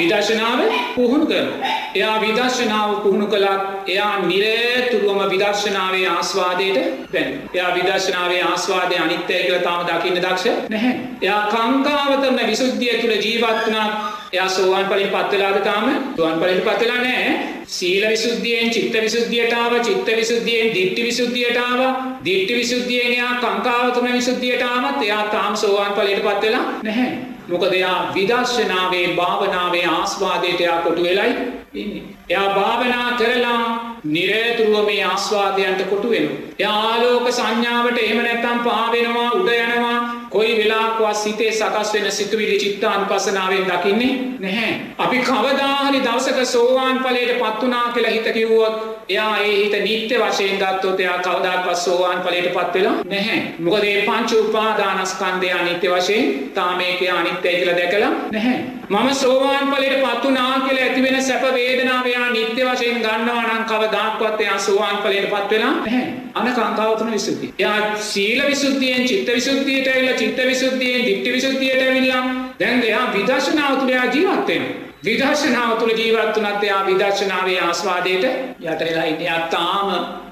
විදර්ශනාව පුහුණු කරනවා. එයා විදර්ශනාව පුහුණු කළත් එයා නිරතුරුවම විදර්ශනාවේ ආස්වාදයට දැනෙනවා. එයා විදර්ශනාවේ ආස්වාදය අනිත්‍යය කියලා තාම දකින්න දක්ෂ නැහැ. එයා කාංකාවතරන විසුද්ධිය තුළ ජීවත් වුණා එයා සෝවාන් ඵලෙට පත් වෙලාද තාම? සෝවාන් ඵලෙට පත් වෙලා නැහැ. සීල විසුද්ධියෙන් චිත්ත විසුද්ධියට ආව, චිත්ත විසුද්ධියෙන් දිට්ඨි විසුද්ධියට ආව, දිට්ඨි විසුද්ධියෙන් එයා කාංකාවතරන විසුද්ධියට ආවත් එයා තාම සෝවාන් ඵලෙට පත් වෙලා නැහැ. මොකද එයා විදර්ශනාවේ භාවනාවේ ආස්වාදයට එයා කොටු වෙලයි ඉන්නේ. එයා භාවනා කරලා නිරතුරුව මේ ආස්වාදයන්ට කොටු වෙනවා. එයා ආලෝක සංඥාවට එහෙම නැත්තම් පහ වෙනවා උඩ යනවා කොයි වෙලාවකවත් සිතේ සකස් වෙන සිතුවිලි චිත්තානුපස්සනාවෙන් දකින්නේ නැහැ. අපි කවදා හරි දවසක සෝවාන් ඵලයට පත් වුණා කියලා හිත කිව්වොත් එයා ඒ හිත නිත්‍ය වශයෙන් ගත්තොත් එයා කවදාකවත් සෝවාන් ඵලයට පත් වෙලා නැහැ. මොකද මේ පංච උපාදානස්කන්ධය අනිත්‍ය වශයෙන් තාම ඒකේ අනිත්‍යයි කියලා දැකලා නැහැ. මම සෝවාන් ඵලයට පත් වුණා කියලා ඇති වෙන සැප වේදනාව එයා නිත්‍ය වශයෙන් ගන්නවා නම් කවදාක්වත් එයා සෝවාන් ඵලයට පත් වෙලා නැහැ. අන කාංකාව තුන විසුද්ධිය. එයා සීල විසුද්ධියෙන් චිත්ත විසුද්ධියට ඇවිල්ලා චිත්ත විසුද්ධියෙන් දිට්ඨි විසුද්ධියට ඇවිල්ලා දැන් එයා විදර්ශනාව තුළ එයා ජීවත් වෙනවා. විදර්ශනාව තුළ ජීවත්වනත් එයා විදර්ශනාවේ ආස්වාදයට යටවෙලා ඉන්න තාම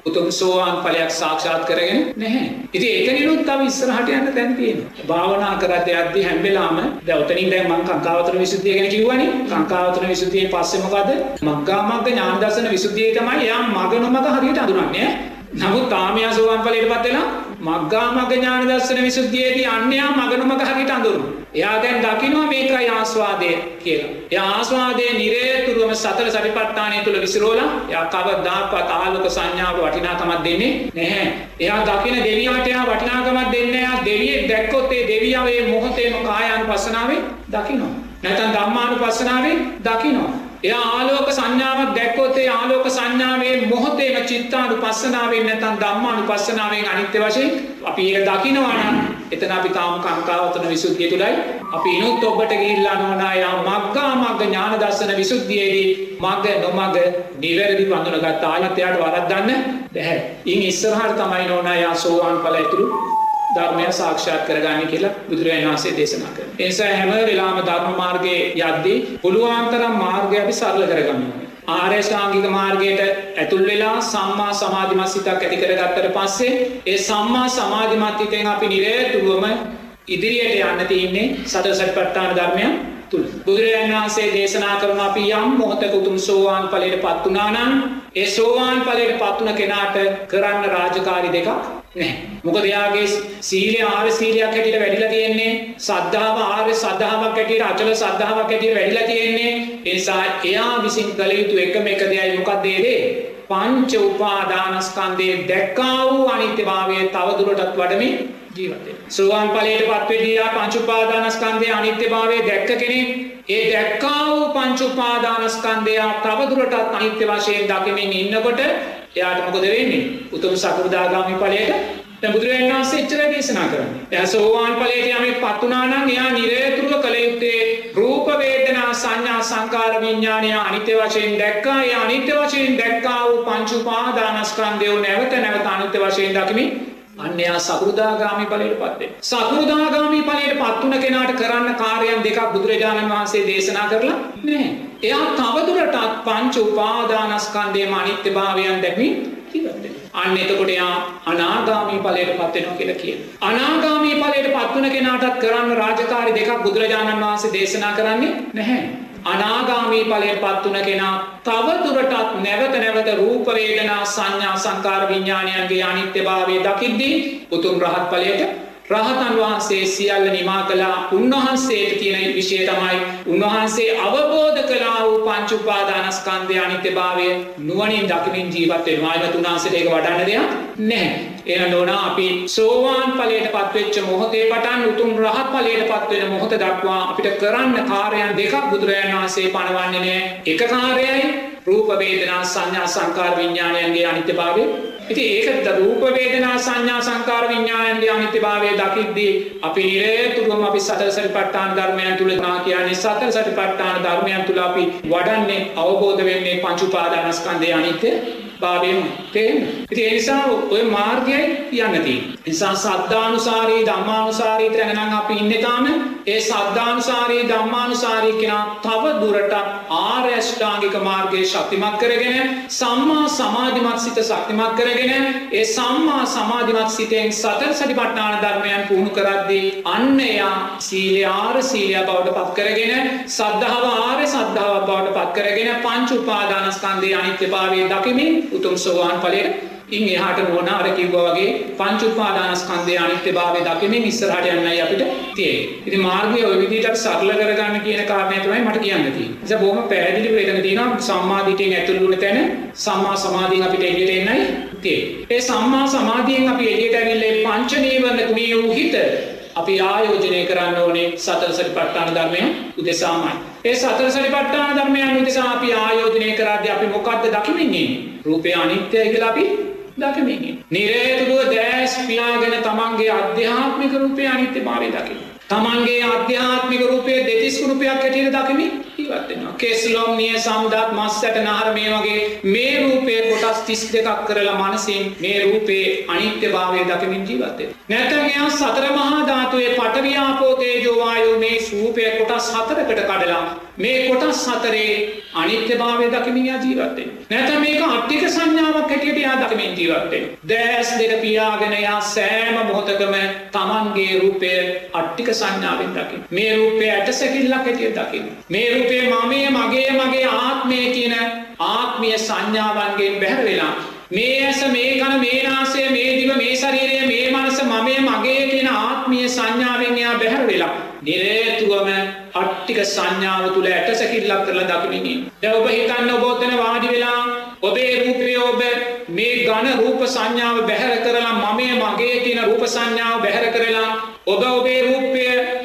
උතුම් සෝවාන් පලයක් සාක්ෂාත් කරගෙන නැහැ. ඉති ඒකනිනුත් තව ඉස්සරහට යන්න තැන් තියෙන. භාවනා කරත් යද්දි හැම්බෙලාම දැවතනින් දැන් මං කංකාවතන විසුද්ධිය ගැන කිව්වනේ. කංකාවතන විසුද්ධියේ පස්සේ මොකද? මග්ගා මග්ග ඥාන දර්ශන විසුද්ධියේ තමයි එයා මග නොමග හරියට අඳුරන්නේ. නමුත් තාමයා සෝවාන් ඵලයට පත් වෙලා මග්ගා මග්ග ඥාන දර්ශන විසුද්ධියේදී අන්‍යයා මග නොමග හරියට අඳුරනවා. එයා දැන් දකිනවා මේකයි ආස්වාදය කියලා. එයා ආස්වාදයේ නිරේතුරුවම සතර සටිපට්ඨානය තුල විසිරෝලා එයා කවදාකවත් ආලෝක සංඥාව වටිනාකමක් දෙන්නේ නැහැ. එයා දකින දෙවියන්ට එයා වටිනාකමක් දෙන්නේ නැහැ. දෙවියෙක් දැක්කොත් ඒ දෙවියා මේ මොහොතේම කායානුපස්සනාවේ දකිනවා. නැත්නම් ධම්මානුපස්සනාවේ දකිනවා. එයා ආලෝක සංඥාවක් දැක්කොත් ඒ ආලෝක සංඥාවේ මොහොතේම චිත්තානුපස්සනාවෙන් නැත්නම් ධම්මානුපස්සනාවෙන් අනිත්‍ය වශයෙන් අපි ඒක දකිනවා නම් එතන අපි තාම කාංකාවතන විසුද්ධිය තුලයි අපි ඉනුත් ඔබට ගිහිල්ලා නොනා යා මග්ගා මග්ග ඥාන දර්ශන විසුද්ධියේදී මග්ග නොමග නිවැරදි වඳුනගත් ආයත් එයාට වරද්දන්න බැහැ. ඉන් ඉස්සරහට තමයි නොනා යා සෝවාන් ඵල ඇතුළු ධර්මය සාක්ෂාත් කරගන්න කියලා බුදුරජාණන් වහන්සේ දේශනා කරනවා. ඒ නිසා හැම වෙලාවම ධර්ම මාර්ගයේ යද්දී පුළුවන් තරම් මාර්ගය අපි සරල කරගන්න ඕනේ. ආර්යෂ්ඨාංගික මාර්ගයට ඇතුල් වෙලා සම්මා සමාධිමත් සිතක් ඇති කරගත්තට පස්සේ ඒ සම්මා සමාධිමත් හිතෙන් අපි නිරේතුරුවම ඉදිරියට යන්න තියෙන්නේ සතර සතිපට්ඨාන ධර්මයන් තුළ. බුදුරජාණන් වහන්සේ දේශනා කරන අපි යම් මොහොතක උතුම් සෝවාන් ඵලයට පත් වුණා නම් ඒ සෝවාන් ඵලයට පත් වුණ කෙනාට කරන්න රාජකාරි දෙකක් නැහැ. මොකද එයාගේ සීලය ආර්ය සීලයක් හැටියට වැඩිලා තියෙන්නේ සද්ධාව ආර්ය සද්ධාාවක් හැටියට අචල සද්ධාාවක් හැටියට වැඩිලා තියෙන්නේ ඒ නිසා එයා විසින් කළ යුතු එකම එක දෙයයි මොකක්ද ඒ දේ පංච උපාදානස්කන්ධයේ දැක්කා වූ අනිත්‍යභාවය තවදුරටත් වඩමින් ජීවත් වෙනවා. සෝවාන් ඵලයට පත් වෙදී ආ පංච උපාදානස්කන්ධයේ අනිත්‍යභාවය දැක්ක කෙනෙක් ඒ දැක්කා වූ පංච උපාදානස්කන්ධය තවදුරටත් අනිත්‍ය වශයෙන් දකිමින් ඉන්නකොට එයාට මොකද වෙන්නේ? උතුම් සකෘදාගාමි ඵලයට දැන් බුදුරජාණන් වහන්සේ එච්චරයි දේශනා කරන්නේ. එයා සෝවාන් ඵලයට යමෙක් පත් වුණා නම් එයා නිරේතුරුව කළ යුත්තේ රූප වේදනා සංඥා සංකාර විඥානය අනිත්‍ය වශයෙන් දැක්කා. ඒ අනිත්‍ය වශයෙන් දැක්කා වූ පංච උපාදානස්කන්ධය නැවත නැවත අනිත්‍ය වශයෙන් දකිමින් අන්‍යයා සකෘදාගාමි ඵලයට පත් වෙනවා. සකෘදාගාමි ඵලයට පත් වුණ කෙනාට කරන්න කාර්යයන් දෙකක් බුදුරජාණන් වහන්සේ දේශනා කරලා නැහැ. එයා තවදුරටත් පංච උපාදානස්කන්ධයේම අනිත්‍යභාවයන් දැකමින් ජීවත් වෙනවා. අන්න එතකොට එයා අනාගාමී ඵලයට පත් වෙනවා කියලා කියනවා. අනාගාමී ඵලයට පත් වුණ කෙනාටත් කරන්න රාජකාරි දෙකක් බුදුරජාණන් වහන්සේ දේශනා කරන්නේ නැහැ. අනාගාමී ඵලයට පත් වුණ කෙනා තව දුරටත් නැවත නැවත රූප වේදනා සංඥා සංකාර විඥානයන්ගේ අනිත්‍යභාවය දකිද්දී උතුම් රහත් ඵලයට රහතන් වහන්සේ සියල්ල නිමා කළා උන්වහන්සේට තියෙන විෂය තමයි උන්වහන්සේ අවබෝධ කළා වූ පංච උපාදානස්කන්ධය අනිත්‍යභාවය නුවණින් දකිමින් ජීවත් වෙනවා. ඒක තුනාසට ඒක වඩන්න දෙයක් නැහැ. එහෙනම් නෝනා අපි සෝවාන් ඵලයට පත්වෙච්ච මොහොතේ පටන් උතුම් රහත් ඵලයට පත්වෙන මොහොත දක්වා අපිට කරන්න කාර්යයන් දෙකක් බුදුරජාණන් වහන්සේ පනවන්නේ නැහැ. එක කාර්යයයි රූප වේදනා සංඥා සංකාර විඥානයන්ගේ අනිත්‍යභාවය ඉති ඒක රූප වේදනා සංඥා සංකාර විඤ්ඥායන්ගේ අනිත්‍යභාවය දකිද්දී අපි නිරේතුරුවම අපි සතර සරිපට්ඨාන ධර්මයන් තුළ නා කියන්නේ සතර සටිපට්ඨාන ධර්මයන් තුළ අපි වඩන්නේ අවබෝධ වෙන්නේ පංචුපාදානස්කන්ධය අනිත්‍ය භාවයෙන් තේන්න. ඉතින් ඒ නිසා ඔය මාර්ගයයි යන්න තියෙන්නේ. නිසා සද්ධානුසාරී ධම්මානුසාරී තැන නම් අපි ඉන්නේ තාම ඒ සද්ධානුසාරී ධම්මානුසාරී කෙනා තව දුරට ආර්ය අෂ්ටාංගික මාර්ගයේ ශක්තිමත් කරගෙන සම්මා සමාධිමත් සිත ශක්තිමත් කරගෙන ඒ සම්මා සමාධිමත් සිතෙන් සතර සතිපට්ඨාන ධර්මයන් පුහුණු කරද්දී අන්න එයා සීලය ආර්ය සීලය බවට පත් කරගෙන සද්ධාව ආර්ය සද්ධාව බවට පත් කරගෙන පංච උපාදානස්කන්ධයේ අනිත්‍යභාවය දකිමින් උතුම් සෝවාන් ඵලයට ඉන් එහාට නොන අර කිව්වා වගේ පංච උපාදානස්කන්ධය අනිත්‍යභාවය දකිමින් ඉස්සරහට යන්නයි අපිට තියෙන්නේ. ඉතින් මාර්ගය ওই විදිහට අපි සරල කරගන්න කියන කාරණය තමයි මට කියන්න තියෙන්නේ. ඒක බොහොම පැහැදිලිව එතන තියෙනවා සම්මා දිට්ඨියෙන් ඇතුළු වුණ තැන සම්මා සමාධියෙන් අපිට එළියට එන්නයි තියෙන්නේ. ඒ සම්මා සමාධියෙන් අපි එළියට ඇවිල්ලා පංච නීවරණ තුනී වූ හිත අපි ආයෝජනය කරන්න ඕනේ සතර සතිපට්ඨාන ධර්මය උදෙසාමයි. ඒ සතර සතිපට්ඨාන ධර්මයන් උදෙසා අපි ආයෝජනය කරද්දී අපි මොකද්ද දකිමින්නේ? රූපය අනිත්‍යයි කියලා අපි දකිමින්. නිරේතුරුව දෑස් පියාගෙන තමන්ගේ අධ්‍යාත්මික රූපය අනිත්‍ය භාවය දකින්න. තමන්ගේ අධ්‍යාත්මික රූපය දෙතිස් රූපයක් හැටියට දකිමින් ජීවත්වෙනවා කෙස්ලොම්නිය සම්දත් මස්සට නහර මේ වගේ මේ රූපේ කොටස් තිස් දෙකක් කරලා මනසින් මේ රූපේ අනිත්‍ය භාවය දකිමින් ජීවත්තේ නැතැගයා සතර මහා ධාතුවේ පටවියාපෝතේජෝවායෝ මේ සූපය කොටස් හතරකට කඩලා මේ කොටස් හතරේ අනිත්‍ය භාවය දකිමින් ජීවත්තෙන් නැත මේක අට්ටික සංඥාවක් හැටියට යා දකිමින් ජීවත්තෙන් දෑස් දෙක පියාගෙනයා සෑම මොහොතකම තමන්ගේ රූපය අට්ටික සංඥාවෙන් දකිින් මේ රූපය ඇට සැකිල්ලක් හැටිය දකිින් මේ රූපේ මමය මගේ මගේ ආත්මය කියන ආත්මිය සංඥාවන්ගෙන් බැහැර වෙලා මේ ඇස මේ කන මේ නාසය මේ දිව මේ ශරීරය මේ මනස මමය මගේ කියන ආත්මිය සංඥාවෙන් එයා බැහැර වෙලා නිරේතුවම අට්ටික සංඥාව තුළ ඇට සැකිල්ලක් කරලා දකිමිනි. දැ ඔබ හිතන්න ඔබෝතන වාඩි වෙලා ඔබේ රූපය ඔබ මේ ගණ රූප සංඥාව බැහැර කරලා මමය මගේ කියන රූප සංඥාව බැහැර කරලා ඔබ ඔබේ රූපය ඇට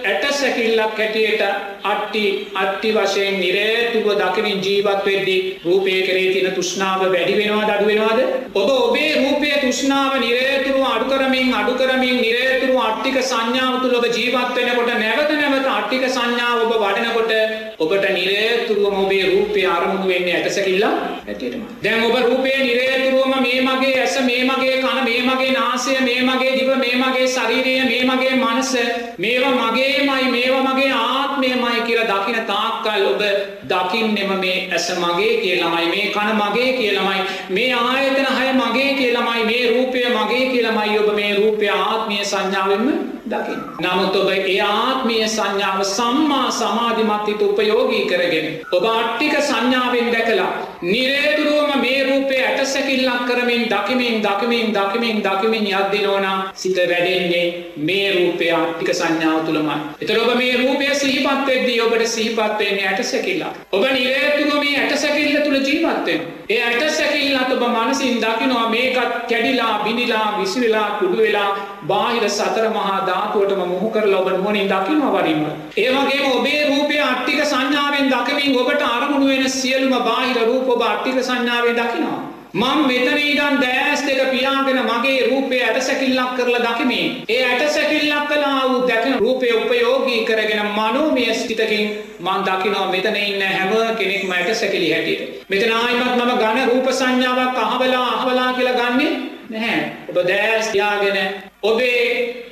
සැකිල්ලක් හැටියට අට්ටි අට්ටි වශයෙන් නිරේතුව දකිනින් ජීවත් වෙද්දි රූපය කරේ තියෙන තුෂ්නාව වැඩි වෙනවා දඩු වෙනවාද? ඔබ ඔබේ රූපය තුෂ්නාව නිරේතුරුව අඩු කරමින් අඩු කරමින් නිරේතුරුව අට්ටික සංඥාව තුළ ඔබ ජීවත් වෙනකොට නැවත නැවත අට්ටික සංඥාව ඔබ වඩනකොට ඔබට නිරේතුරුවම ඔබේ රූපය අරමුණු වෙන්නේ ඇටසැකිල්ලා ඇටටම දැන් ඔබ රූපය නිරේතුරුවම මේ මගේ ඇස මේ මගේ කන මේ මගේ නාසය මේ මගේ දිව මේ මගේ ශරීරය මේ මගේ මනස මේවා මගේමයි මේවා මගේ ආත්මයමයි කියලා දකින තාක්කල් ඔබ දකින්නෙම මේ ඇස මගේ කියලමයි මේ කන මගේ කියලමයි මේ ආයතන හය මගේ කියලමයි මේ රූපය මගේ කියලමයි ඔබ මේ රූපය ආත්මිය සංඥාවෙන්ම දකිින්. නමුත් ඔබ ඒ ආත්මිය සංඥාව සම්මා සමාධිමත්හිත උපයෝගී කරගෙන. ඔබ අට්ටික සංඥාවෙන් දැකලා. නිරේතුරුවම මේ රූපය ඇටසැකිල්ලක් කරමින් දකිමින් දකිමින් දකිමින් දකිමින් යද්දිනෝනා සිත වැඩෙන්නේ මේ රූපය අට්ටික සංඥාව තුළමයි. එතර ඔබ මේ රූපය සිහිපත්වෙද්දී ඔබට සිහිපත්වන්නේ ඇටසැකිල්ලා. ඔබ නිරේතුරුව මේ ඇටසැකිල්ල තුළ ජීවත්වෙන්. ඒ ඇටසැකිල්ලත් ඔබ මනසින් දකිනවා මේකත් කැඩිලා බිනිලා විසිවෙලා කුඩු වෙලා බාහිර සතර මහා ධාතුවටම මුහු කරලා ඔබ නුවණින් දකිනවා වරින්ම. ඒ වගේම ඔබේ රූපය අට්ටික සංඥාවෙන් දකිමින් ඔබට අරමුණු වෙන සියලුම බාහිර රූප ඔබ අට්ටික සංඥාවෙන් දකිනවා. මං මෙතන ඉඩන් දෑස් දෙක පියාගෙන මගේ රූපය ඇටසැකිල්ලක් කරලා දකිමින්. ඒ ඇටසැකිල්ලක් කලා වූ දැකන රූපය උපයෝගී කරගෙන මනෝමය ස්ථිතකින් මං දකිනවා මෙතන ඉන්න හැම කෙනෙක් මට සැකිලි හැටියට. මෙතන ආයිමත් මම ගණ රූප සංඥාවක් අහවලා අහවලා කියලා ගන්නේ නැහැ. ඔබ දෑස් යාගෙන ඔබේ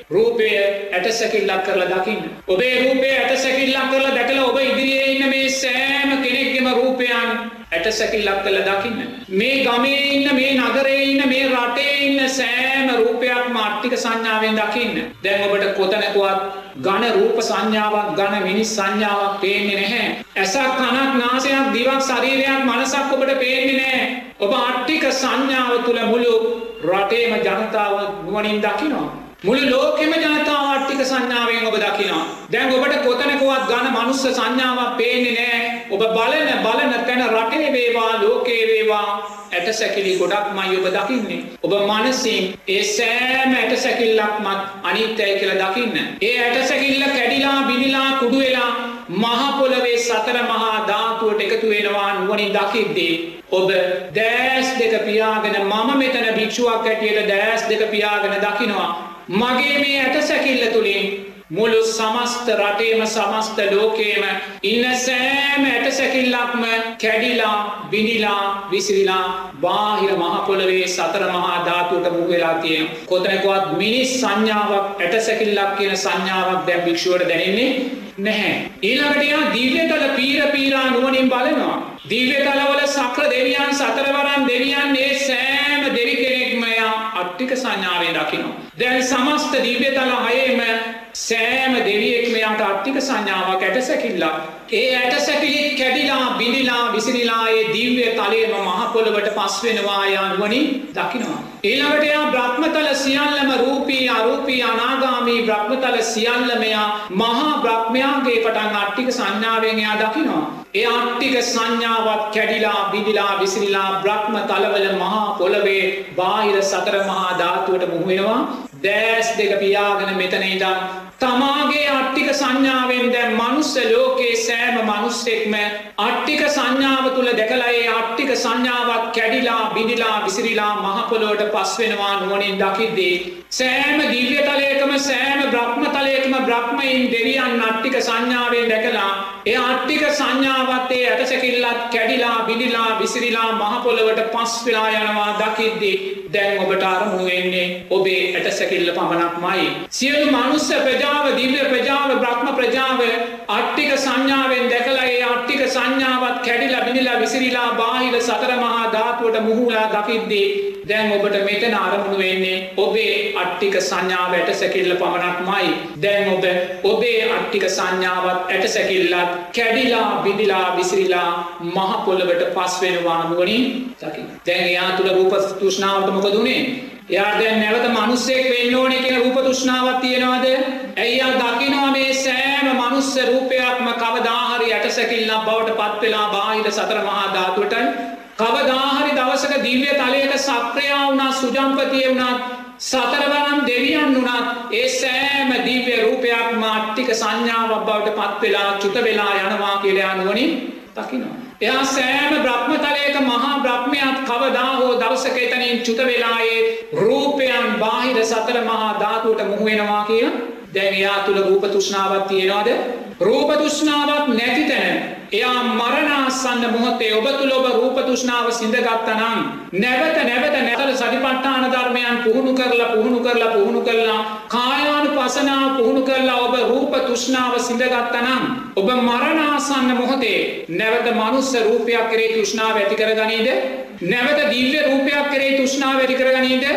රූපය ඇටසැකිල්ලක් කරලා දකින්න. ඔබේ රූපය ඇටසැකිල්ලක් කරලා දැකලා ඔබ ඉදිරියේ ඉන්න මේ සෑම කෙනෙක්ගෙම රූපයන් ඇටසැකිල්ලක් කළ දකින්න. මේ ගමේ ඉන්න මේ නගරේ ඉන්න මේ රටේ ඉන්න සෑම රූපයක් මාට්ටික සංඥාවෙන් දකින්න. දැන් ඔබට කොතනකුවත් ගණ රූප සංඥාවක් ගණ මිනිස් සංඥාවක් පේන්නේ නැහැ. ඇසක් කනක් නාසයක් දිවක් ශරීරයක් මනසක් ඔබට පේන්නේ නෑ. ඔබ අට්ටික සංඥාව තුළ මුළු රටේම ජනතාව නුවනින් දකිනවා. මුළු ලෝකෙම ජනතාව අට්ටික සංඥාවෙන් ඔබ දකිනවා. දැන් ඔබට කොතනකුවත් ගණ මනුස්ස සංඥාවක් පේන්නේ නෑ. ඔබ බලන බලන තැන රටේ වේවා ලෝකේ වේවා ඇට සැකිලි ගොඩක් මයි ඔබ දකින්නේ. ඔබ මනසින් ඒ සෑම ඇට සැකිල්ලක්මත් අනිත්‍යයි කියලා දකින්න. ඒ ඇට සැකිල්ල කැඩිලා බිනිලා කුඩු වෙලා මහපොළවේ සතර මහා ධාතුවට එකතු වෙනවා නුවනින් දකිද්දී. ඔබ දෑස් දෙක පියාගෙන මම මෙතන භික්ෂුවක් ඇටියට දෑස් දෙක පියාගෙන දකිනවා. මගේ මේ ඇට සැකිල්ල තුළින් මුළු සමස්ත රටේම සමස්ත ලෝකේම ඉන්න සෑම ඇට සැකිල්ලක්ම කැඩිලා බිනිලා විසිරිලා බාහිර මහපොළවේ සතර මහා ධාතුවට මුවෙලා තියෙන කොතනකවත් මිනිස් සංඥාවක් ඇට සැකිල්ලක් කියන සංඥාවක් දැම් භික්ෂුවට දැනෙන්නේ නැහැ. ඊළඟට යා දිව්‍යතල පීර පීරා නුවනින් බලනවා. දිව්‍යතලවල සක්‍ර දෙවියන් සතරවරන් දෙවියන් ඒ සෑම දෙවි කෙනෙක්මයා අට්ටික සංඥාවේ දකිනවා. දැන් සමස්ත දිව්‍යතල හයේම සෑම දෙවියෙක් මෙයාට අට්ටික සංඥාවක් ඇට සැකිල්ලා. ඒ ඇට සැකිලිත් කැඩිලා බිනිලා විසිනිලා ඒ දිව්‍ය තලේම මහපොළවට පස් වෙනවා යනුවනින් දකිනවා. ඊළඟට එයා බ්‍රහ්මතල සියල්ලම රූපී අරූපී අනාගාමී බ්‍රහ්මතල සියල්ලමයා මහා බ්‍රහ්මයාගේ පටන් අට්ටික සංඥාවෙන් එයා දකිනවා. ඒ අට්ටික සංඥාවත් කැඩිලා බිදිලා විසිරිලා බ්‍රහ්ම තලවල මහා පොළවේ බාහිර සතර මහා ධාතුවට මුහුවෙනවා දෑස් දෙක පියාගෙන මෙතන ඉදම් තමාගේ අට්ටික සංඥාවෙන් දැන් මනුස්ස ලෝකයේ සෑම මනුස්සෙක්ම අට්ටික සංඥාව තුළ දැකලයේ අට්ටික සංඥාවක් කැඩිලා බිඳිලා විසිරිලා මහපොලෝට පස් වෙනවා නුවනින් දකිද්දී. සෑම දිව්‍යතලයකම සෑම බ්‍රහ්මතලයකම බ්‍රහ්මයින් දෙවියන් අට්ටි ආට්ටික සංඥාවෙන් දැකලා ඒ ආට්ටික සංඥාවත් ඒ ඇටසැකිල්ලත් කැඩිලා බිඳිලා විසිරිලා මහ පොළවට පස් වෙලා යනවා දකිද්දී දැන් ඔබට අරමුණු වෙන්නේ ඔබේ ඇටසැකිල්ල පමණක්මයි. සියලු මනුස්ස ප්‍රජාව දිව්‍ය ප්‍රජාව බ්‍රහ්ම ප්‍රජාව අට්ටික සංඥාවෙන් දැකලා ඒ අට්ටික සංඥාවත් කැඩිලා බිඳිලා විසිරිලා බාහිර සතර මහා ධාතුවට මුහුණලා දකිද්දී දැන් ඔබට මෙතන අරමුණු වෙන්නේ ඔබේ අට්ටික සංඥාව ඇටසැකිල්ල පමණක්මයි. දැන් ඔබ ඔබේ අට්ටික සංඥාවත් ඇටසැකිල්ලත් කැඩිලා බිඳිලා විසිරිලා මහ පොළවට පස් වෙනවා නුවණින් දකින්න. දැන් එයා තුල රූප තෘෂ්ණාවට මොකද උනේ? එයා දැන් නැවත මිනිස්සෙක් වෙන්න ඕනේ කියන රූප තෘෂ්ණාවක් තියනවාද? ඇයි යා දකිනවා මේ සෑම මනුස්ස රූපයක්ම කවදා හරි ඇටසැකිල්ලක් බවට පත් වෙලා බාහිර සතර මහා ධාතුවට කවදාහරි දවසක දිව්‍ය තලයක සක්‍රියා වුණා සුජම්පතිය වුණත් සතරවනම් දෙවියන් වුණත් ඒ සෑම දිව්‍ය රූපයක්ම අට්ටික සංඥාවක් බවට පත් වෙලා චුත වෙලා යනවා කියලා නුවණින් දකිනවා. එයා සෑම බ්‍රහ්මතලයක මහා බ්‍රහ්මයත් කවදා හෝ දවසක එතනින් චුත වෙලා ඒ රූපයන් බාහිර සතර මහා ධාතුවට මුහු වෙනවා කියලා දැන් එයා තුල රූප තෘෂ්ණාවක් තියෙනවද? රූප තෘෂ්ණාවක් නැති තැන එයා මරණාසන්න මොහොතේ ඔබ තුළ ඔබ රූප තෘෂ්ණාව සිඳගත්තා නම් නැවත නැවත නැවත සතිපට්ඨාන ධර්මයන් පුහුණු කරලා පුහුණු කරලා පුහුණු කරලා කායානුපසනාව පුහුණු කරලා ඔබ රූප තෘෂ්ණාව සිඳගත්තා නම් ඔබ මරණාසන්න මොහොතේ නැවත මනුස්ස රූපයක් කෙරේ තෘෂ්ණාව ඇති කරගනීද? නැවත දිව්‍ය රූපයක් කෙරේ තෘෂ්ණාව ඇති කරගනීද?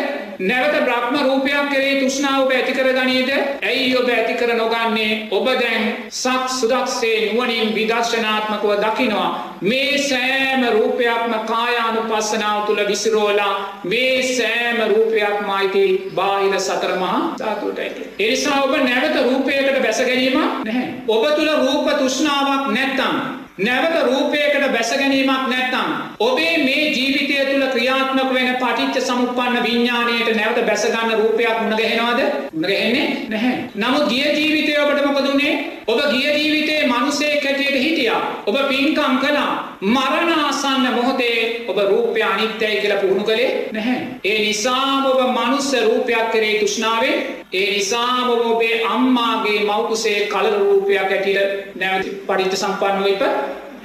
නැවත බ්‍රහ්ම රූපයක් කෙරේ තෘෂ්ණාව ඔබ ඇති කරගනීද ඇයි ඔබ ඇති කර නොගන්නේ ඔබ දැන් සත් සුදක්සේ නුවණින් විදර්ශනාත්මකව දකිනවා මේ සෑම රූපයක්ම කායානුපස්සනාව තුළ විසිරෝලා මේ සෑම රූපයක්ම අයිති බාහිර සතර මහා ධාතුවට ඇති. ඒ නිසා ඔබ නැවත රූපයකට බැස ගැනීමක් නැහැ. ඔබ තුළ රූප තෘෂ්ණාවක් නැත්තම් නැවත රූපයකට බැස ගැනීමක් නැත්තම් ඔබේ මේ ජීවිතය තුළ ක්‍රියාත්මක වෙන පටිච්ච සමුප්පන්න විඤ්ඥානයට නැවත බැසගන්න රූපයක් මුණ ගැහෙනවාද උනගහෙන්නේ නැහැ. නමුත් ගිය ජීවිතය ඔබට මොකදුන්නේ ඔබ ගිය ජීවිතයේ මනුසේ කැටියට හිටියා. ඔබ පින්කම් කලා මරණාසන්න මොහොතේ ඔබ රූපය අනිත්‍යයි කියලා පුහුණු කළේ නැහැ. ඒ නිසාම ඔබ මනුස්ස රූපයක් කරේ තුෂ්නාවේ ඒ නිසාම ඔබ ඔබේ අම්මාගේ මවකුසේ කලර රූපයක් ඇටියට නැවති පරිිත සම්පන්න ඉප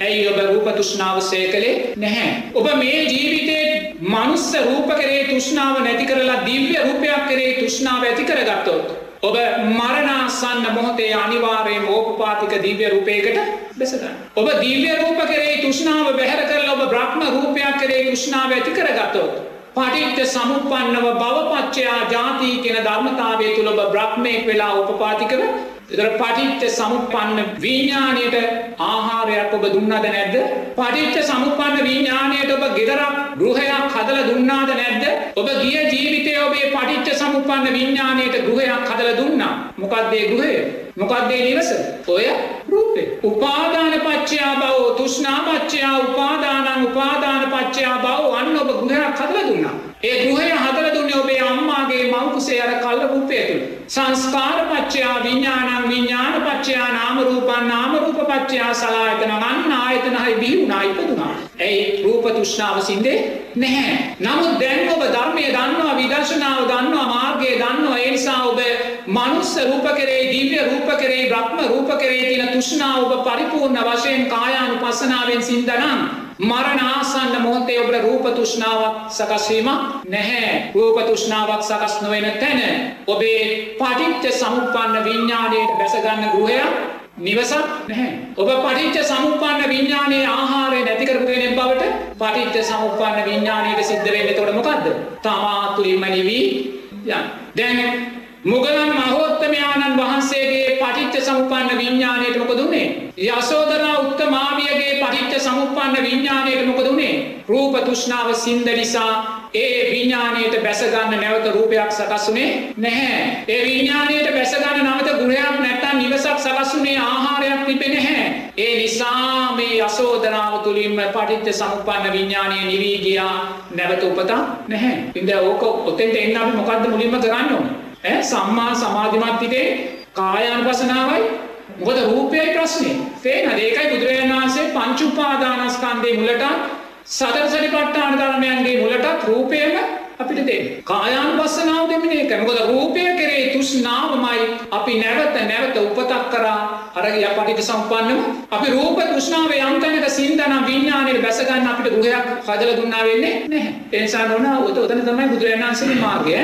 ඇයි ඔබ රූප තුෂ්නාව සය කළේ නැහැ. ඔබ මේ ජීවිතේ මනුස්ස රූප කරේ තුෂ්නාව නැති කරලා දිව්‍ය රූපයක් කරේ තුෂ්නාව ඇති කරගත්තොත්. ඔබ මරණාසන්න මොහොතේ අනිවාර්යයෙන් ඕපපාතික දිව්‍ය රූපයකට බැසගන්න. ඔබ දිව්‍ය රූප කරේ තුෂ්නාව බැහැර කරලා ඔබ බ්‍රහ්ම රූපයක් කරේ තුෂ්නාව ඇති කරගත්තොත්. පටිච්ච සමුපන්නව භවපච්චයා ජාති කියන ධර්මතාවය තුළ ඔබ බ්‍රහ්මයෙක් වෙලා උපපාතිකව එතර පටිච්ච සමුපන්න විඤ්ඥානයට ආහාරයක් ඔබ දුන්නද නැද්ද? පටිච්ච සමුපන්න විඤ්ඥානයට ඔබ ගෙදරක් ගෘහයක් හදල දුන්නාද නැද්ද? ඔබ ගිය ජීවිතය ඔබේ පටිච්ච සමුපන්න විඤ්ඥානයට ගෘහයක් හදල දුන්නා. මොකක්දේ ගෘහය? මොකක්දේ නිවස? ඔය රූපේ. උපාදාන පච්චයා බව තුෂ්නාපච්චයා උපාදානං උපාදාන පච්චයා බව. අන්න ඔබ ගෘහයක් හදල දුන්නා. ඒ ගෘහය හදල දුන්නේ ඔබේ අම්මාගේ මවකුසේ අර කල්ල රූපය තුළ. සංස්කාර පච්චයා විඤ්ඥානං විඤ්ඥාන පච්චයා නාමරූපන් නාමරූප පච්චයා සලායතන අන්න ආයතන හරි බිහිවුණා ඉපදුනා. ඇයි? රූප තුෂ්ණාව සින්දේ නැහැ. නමුත් දැන් ඔබ ධර්මය දන්නවා විදර්ශනාව දන්නවා මාර්ගය දන්නවා. ඒ නිසා ඔබ මනුස්ස රූප කරේ දිව්‍ය රූප කරේ බ්‍රහ්ම රූප කරේ තියෙන තුෂ්ණාව ඔබ පරිපූර්ණ වශයෙන් කායානුපස්සනාවෙන් සින්දනම් මරණ ආසන්න මොහොතේ ඔබට රූප තෘෂ්ණාවක් සකස් වීමක් නැහැ. රූප තෘෂ්ණාවක් සකස් නොවන තැන ඔබේ පටිච්ච සමුප්පන්න විඤ්ඤාණයට බැසගන්න ගෘහයක් නිවසක් නැහැ. ඔබ පටිච්ච සමුප්පන්න විඤ්ඤාණයේ ආහාරය නැති කරපු කෙනෙක් බවට පටිච්ච සමුප්පන්න විඤ්ඤාණයට සිද්ධ වෙන්නේ එතකොට මොකද්ද? තමා තුලින්ම නිවි යන. දැන් මුගලන් මහෝත්තමයාණන් වහන්සේගේ පටිච්ච සමුපන්න විඤ්ඥානයට මොකද වුණේ. යසෝදරා උත්තමාවියගේ පටිච්ච සමුපන්න විඤ්ඥානයට මොකද වුණේ. රූප තුෂ්ණාව සින්ද නිසා ඒ විඤ්ඥානයට බැසගන්න නැවත රූපයක් සකස්ුනේ නැහැ. ඒ විඤ්ඥානයට බැසගන්න නවත ගෘහයක් නැත්තන් නිවසක් සකස්ුනේ ආහාරයක් තිබෙ නැහැ. ඒ නිසා මේ අසෝදනාව තුළින්ම පටිච්ච සමුපන්න විඤ්ඥානය නිවී ගියා නැවත උපතා නැහැ. ඉද ඕක ඔතෙන්ට එන්න අපි මොකක්ද මුලින්ම කරන්න ඕන. සම්මා සමාධිමත්තිකේ කායානුපසනාවයි මොකද රූපයයි ප්‍රශ්නේ තේන ඒකයි බුදුරජාණන් වහන්සේ පංච උපාදානස්කන්ධේ මුලට සතර සටිපට්ඨාන ධර්මයන්ගේ මුලටත් රූපයම අපිට දෙන්න. කායාන් පස්සනාව දෙමින එක මොකද රූපය කරේ තුෂ්නාවමයි අපි නැවත නැවත උපතක් කරා අර යපටිට සම්පන්නම අපි රූප තෘෂ්ණාව යම් තැනක සින්දන විඥාණයට බැසගන්න අපිට ගෘහයක් හදලා දුන්නා වෙන්නේ නැහැ. ඒ නිසා නෝනා උතන තමයි බුදුරජාණන් වහන්සේගේ මාර්ගය.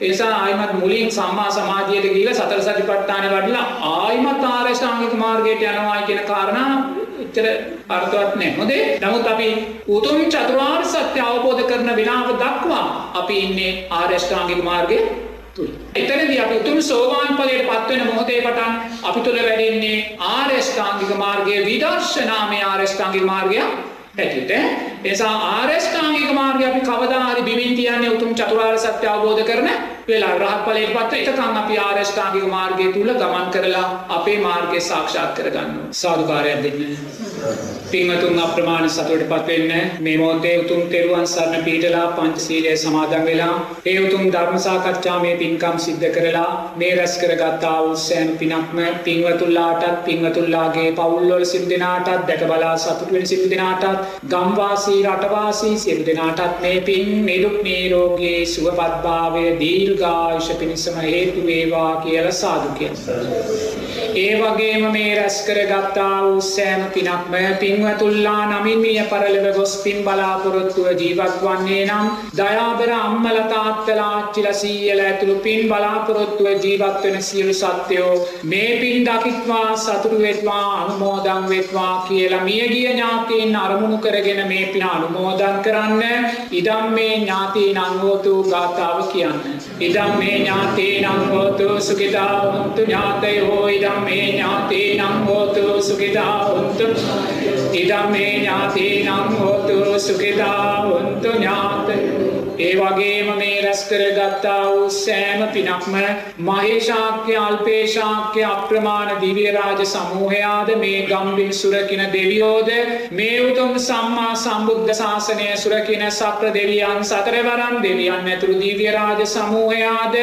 ඒසා ආයිමත් මුලින් සම්මා සමාධියට ගිහිල්ලා සතර සතිපට්ඨාන වඩලා ආයිමත් ආර්ය ශ්‍රාංගික මාර්ගයට යනවා කියන කාරණා එච්චර අර්ථවත් නැහැ. හොඳේ. නමුත් අපි උතුම් චතුරාර්ය සත්‍ය අවබෝධ කරන වෙලාව දක්වා අපි ඉන්නේ ආර්ය ශ්‍රාංගික මාර්ගයේ තුල. එතනදී අපි උතුම් සෝවාන් ඵලයට පත්වෙන මොහොතේ පටන් අපි තුල වැඩෙන්නේ ආර්ය ශ්‍රාංගික මාර්ගයේ විදර්ශනාමය ආර්ය ශ්‍රාංගික මාර්ගය හැටියට එසා ආර්යෂ්ඨාංගික මාර්ගය අපි කවදා හරි බිමින් තියන්නේ උතුම් චතුරාර්ය සත්‍ය අවබෝධ කරන වෙලා රහත් ඵලයට පත් එතකන් අපි ආර්යෂ්ඨාංගික මාර්ගය තුල ගමන් කරලා අපේ මාර්ගය සාක්ෂාත් කරගන්නවා. සාදුකාරයක් දෙන්න. පින්වතුන් අප්‍රමාණ සතුටට පත් වෙන්න. මේ මොහොතේ උතුම් තෙරුවන් සරණ පීඨලා පංචශීලයේ සමාදන් වෙලා ඒ උතුම් ධර්ම සාකච්ඡාමේ පින්කම් සිද්ධ කරලා මේ රැස් කරගත්තා වූ සෑම පිනක්ම පින්වතුන්ලාටත් පින්වතුන්ලාගේ පවුල් වල සිල් දෙනාටත් දැක බලා සතුට වෙන සිල් දෙනාටත් ගම්වාසී රටවාසී සියලු දෙනාටත් මේ පින් නිදුක් නිරෝගී සුවපත්භාවය දීර්ඝායුෂ පිණිසම හේතු වේවා කියලා සාදු ඒ වගේම මේ රැස් කරගත්තා වූ සෑම පිනක්ම පින්වතුල්ලා නමින් මිය පරලොව ගොස් පින් බලාපොරොත්තුව ජීවත් වන්නේ නම් දයාබර අම්මල තාත්තලා ආච්චිලා සීයලා ඇතුළු පින් බලාපොරොත්තුව ජීවත් වෙන සියලු සත්වයෝ මේ පින් දකිත්වා සතුටු වෙත්වා අනුමෝදන් වෙත්වා කියලා මියගිය ඥාතීන් අරමුණු කරගෙන මේ පින අනුමෝදන් කරන්න. ඉදම් මේ ඥාතීන් අංගෝතු ගාථාව කියන්න. ඉදම් මේ ඥාතීන් අංගෝතු සුඛිතා හොන්තු ඥාතයෝ ඉදම් මේ ඥාතීන් අංගෝතු සුඛිතා හොන්තු ඉදම් මේ ඥාතීන් අංගෝතු සුඛිතා හොන්තු ඥාතයෝ. ඒ වගේම මේ රැස් කරගත්තා වූ සෑම පිනක්ම මහේශාක්‍ය අල්පේශාක්‍ය අප්‍රමාණ දිව්‍ය රාජ සමූහයාද මේ ගම්බින් සුරකින දෙවියෝද මේ උතුම් සම්මා සම්බුද්ධ ශාසනය සුරකින සක්‍ර දෙවියන් සතරවරන් දෙවියන් ඇතුළු දිව්‍ය රාජ සමූහයාද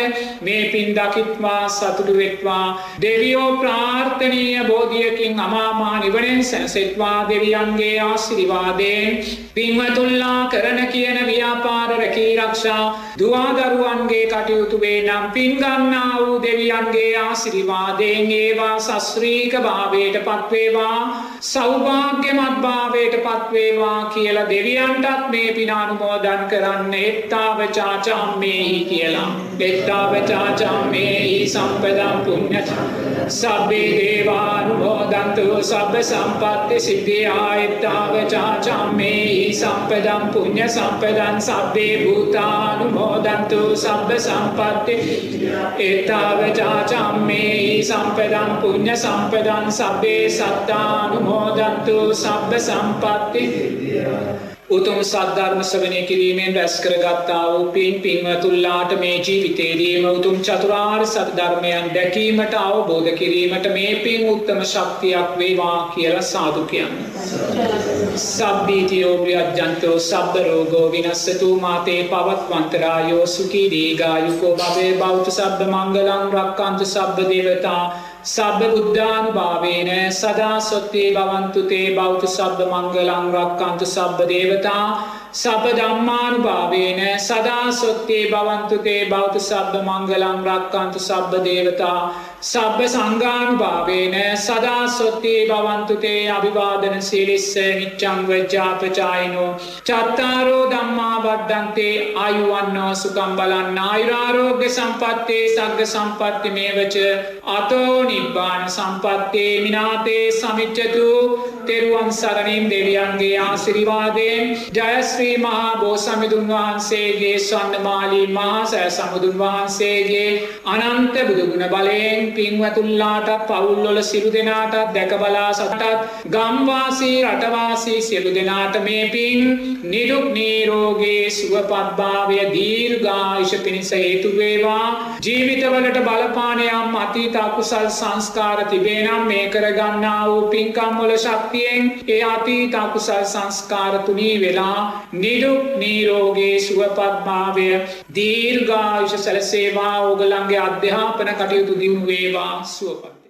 මේ පින් දකිත්වා සතුටු වෙත්වා. දෙවියෝ ප්‍රාර්ථනීය බෝධියකින් අමාමා නිවනෙන් සැනසෙත්වා. දෙවියන්ගේ ආශිර්වාදයෙන් පින්වතුල්ලා කරන කියන ව්‍යාපාර රැකී රක්ෂා දුවාදරුවන්ගේ කටයුතු වේ නම් පින්ගන්නා වූ දෙවියන්ගේ ආශිර්වාදයෙන් ඒවා සස්ත්‍රීක භාවයට පත්වේවා. සෞභාග්‍යමත් භාවයට පත්වේවා කියලා දෙවියන්ටත් මේ පින අනුමෝදන් කරන්න එත්තාව චාචාම්මේහි කියලා. එත්තාව චාචාම්මේහි සම්පදම් පුඤ්ඤත. සබ්බේ දේවානුමෝදන්තු සබ්බ සම්පත්ති සිද්ධියා එත්තාව චාචාම්මේහි සම්පදම් පුඤ්ඤ සම්පදන් සබ්බේ භූතානුමෝදන්තු සබ්බ සම්පත්ති එත්තාව චාචාම්මේහි සම්පදම් පුඤ්ඤ සම්පදන් සබ්බේ සත්තානුමෝදන්තු සබ්බ සම්පත්ති උතුම් සද්ධර්ම ශ්‍රවණය කිරීමෙන් රැස් කරගත්තා වූ පින් පින්වතුන්ලාට මේ ජීවිතේදීම උතුම් චතුරාර්ය සත්‍ය ධර්මයන් දැකීමට අවබෝධ කිරීමට මේ පින් උත්තම ශක්තියක් වේවා කියලා සාදු කියන්නේ. සබ්බීතියෝ ව්‍යජ්ජන්තෝ සබ්බ රෝගෝ විනස්සතු මාතේ පවත්වන්තරායෝ සුඛී දීඝායුකෝ භවේ බෞද්ධ සබ්බ මංගලං රක්칸තු සබ්බ දේවතා සබ්බ බුද්ධානුභාවේන සදා සොත්තේ භවන්තුතේ බෞද්ධ සබ්බ මංගලං රක්칸තු සබ්බ දේවතා සබ ධම්මානුභාවේන සදා සොත්තේ භවන්තුතේ බෞද්ධ සබ්බ මංගලං රක්칸තු සබ්බ දේවතා සබ්බ සංගානුභාවේන සදා සොත්තේ භවන්තුතේ අභිවාදන සිරිස්ස නිච්චං වජ්ජාපචායිනෝ චත්තාරෝ ධම්මා වඩ්ඩන්තේ ආයුවන්නෝ සුකම් බලන්න ආයුරාරෝග්‍ය සම්පත්තේ සග්ග සම්පත්ති මේවච අතෝ නිබ්බාන සම්පත්තේ මිනාතේ සමිච්චතු තෙරුවන් සරණින් දෙවියන්ගේ ආසිරිවාදයෙන් ජයස්ශ්‍රී මහා බෝසමිදුන් වහන්සේගේ ස්වන්නමාලී මහා සෑ සමුදුන් වහන්සේගේ අනන්ත බුදුගුණ බලයෙන් පින්වතුල්ලාටත් පවුල්ලොල සිරු දෙනාටත් දැකබලා සටත් ගම්වාසී රටවාසී සියලු දෙනාට මේ පින් නිදුක් නීරෝගේ සුවපත්භාවය දීර්ඝායුෂ පිණිස හේතුවේවා ජීවිතවලට බලපානයම් අතීත අකුසල් සංස්කාර තිබේනම් මේ කරගන්නා වූ පින්කම්වල ශක්තියෙන් ඒ අතීත අකුසල් සංස්කාර තුනී වෙලා නිදුක් නීරෝගේ සුවපත්භාවය දීර්ඝායුෂ සැලසේවා. ඕගලන්ගේ අධ්‍යාපන කටයුතු දියුණු වේවා. සුවපත්.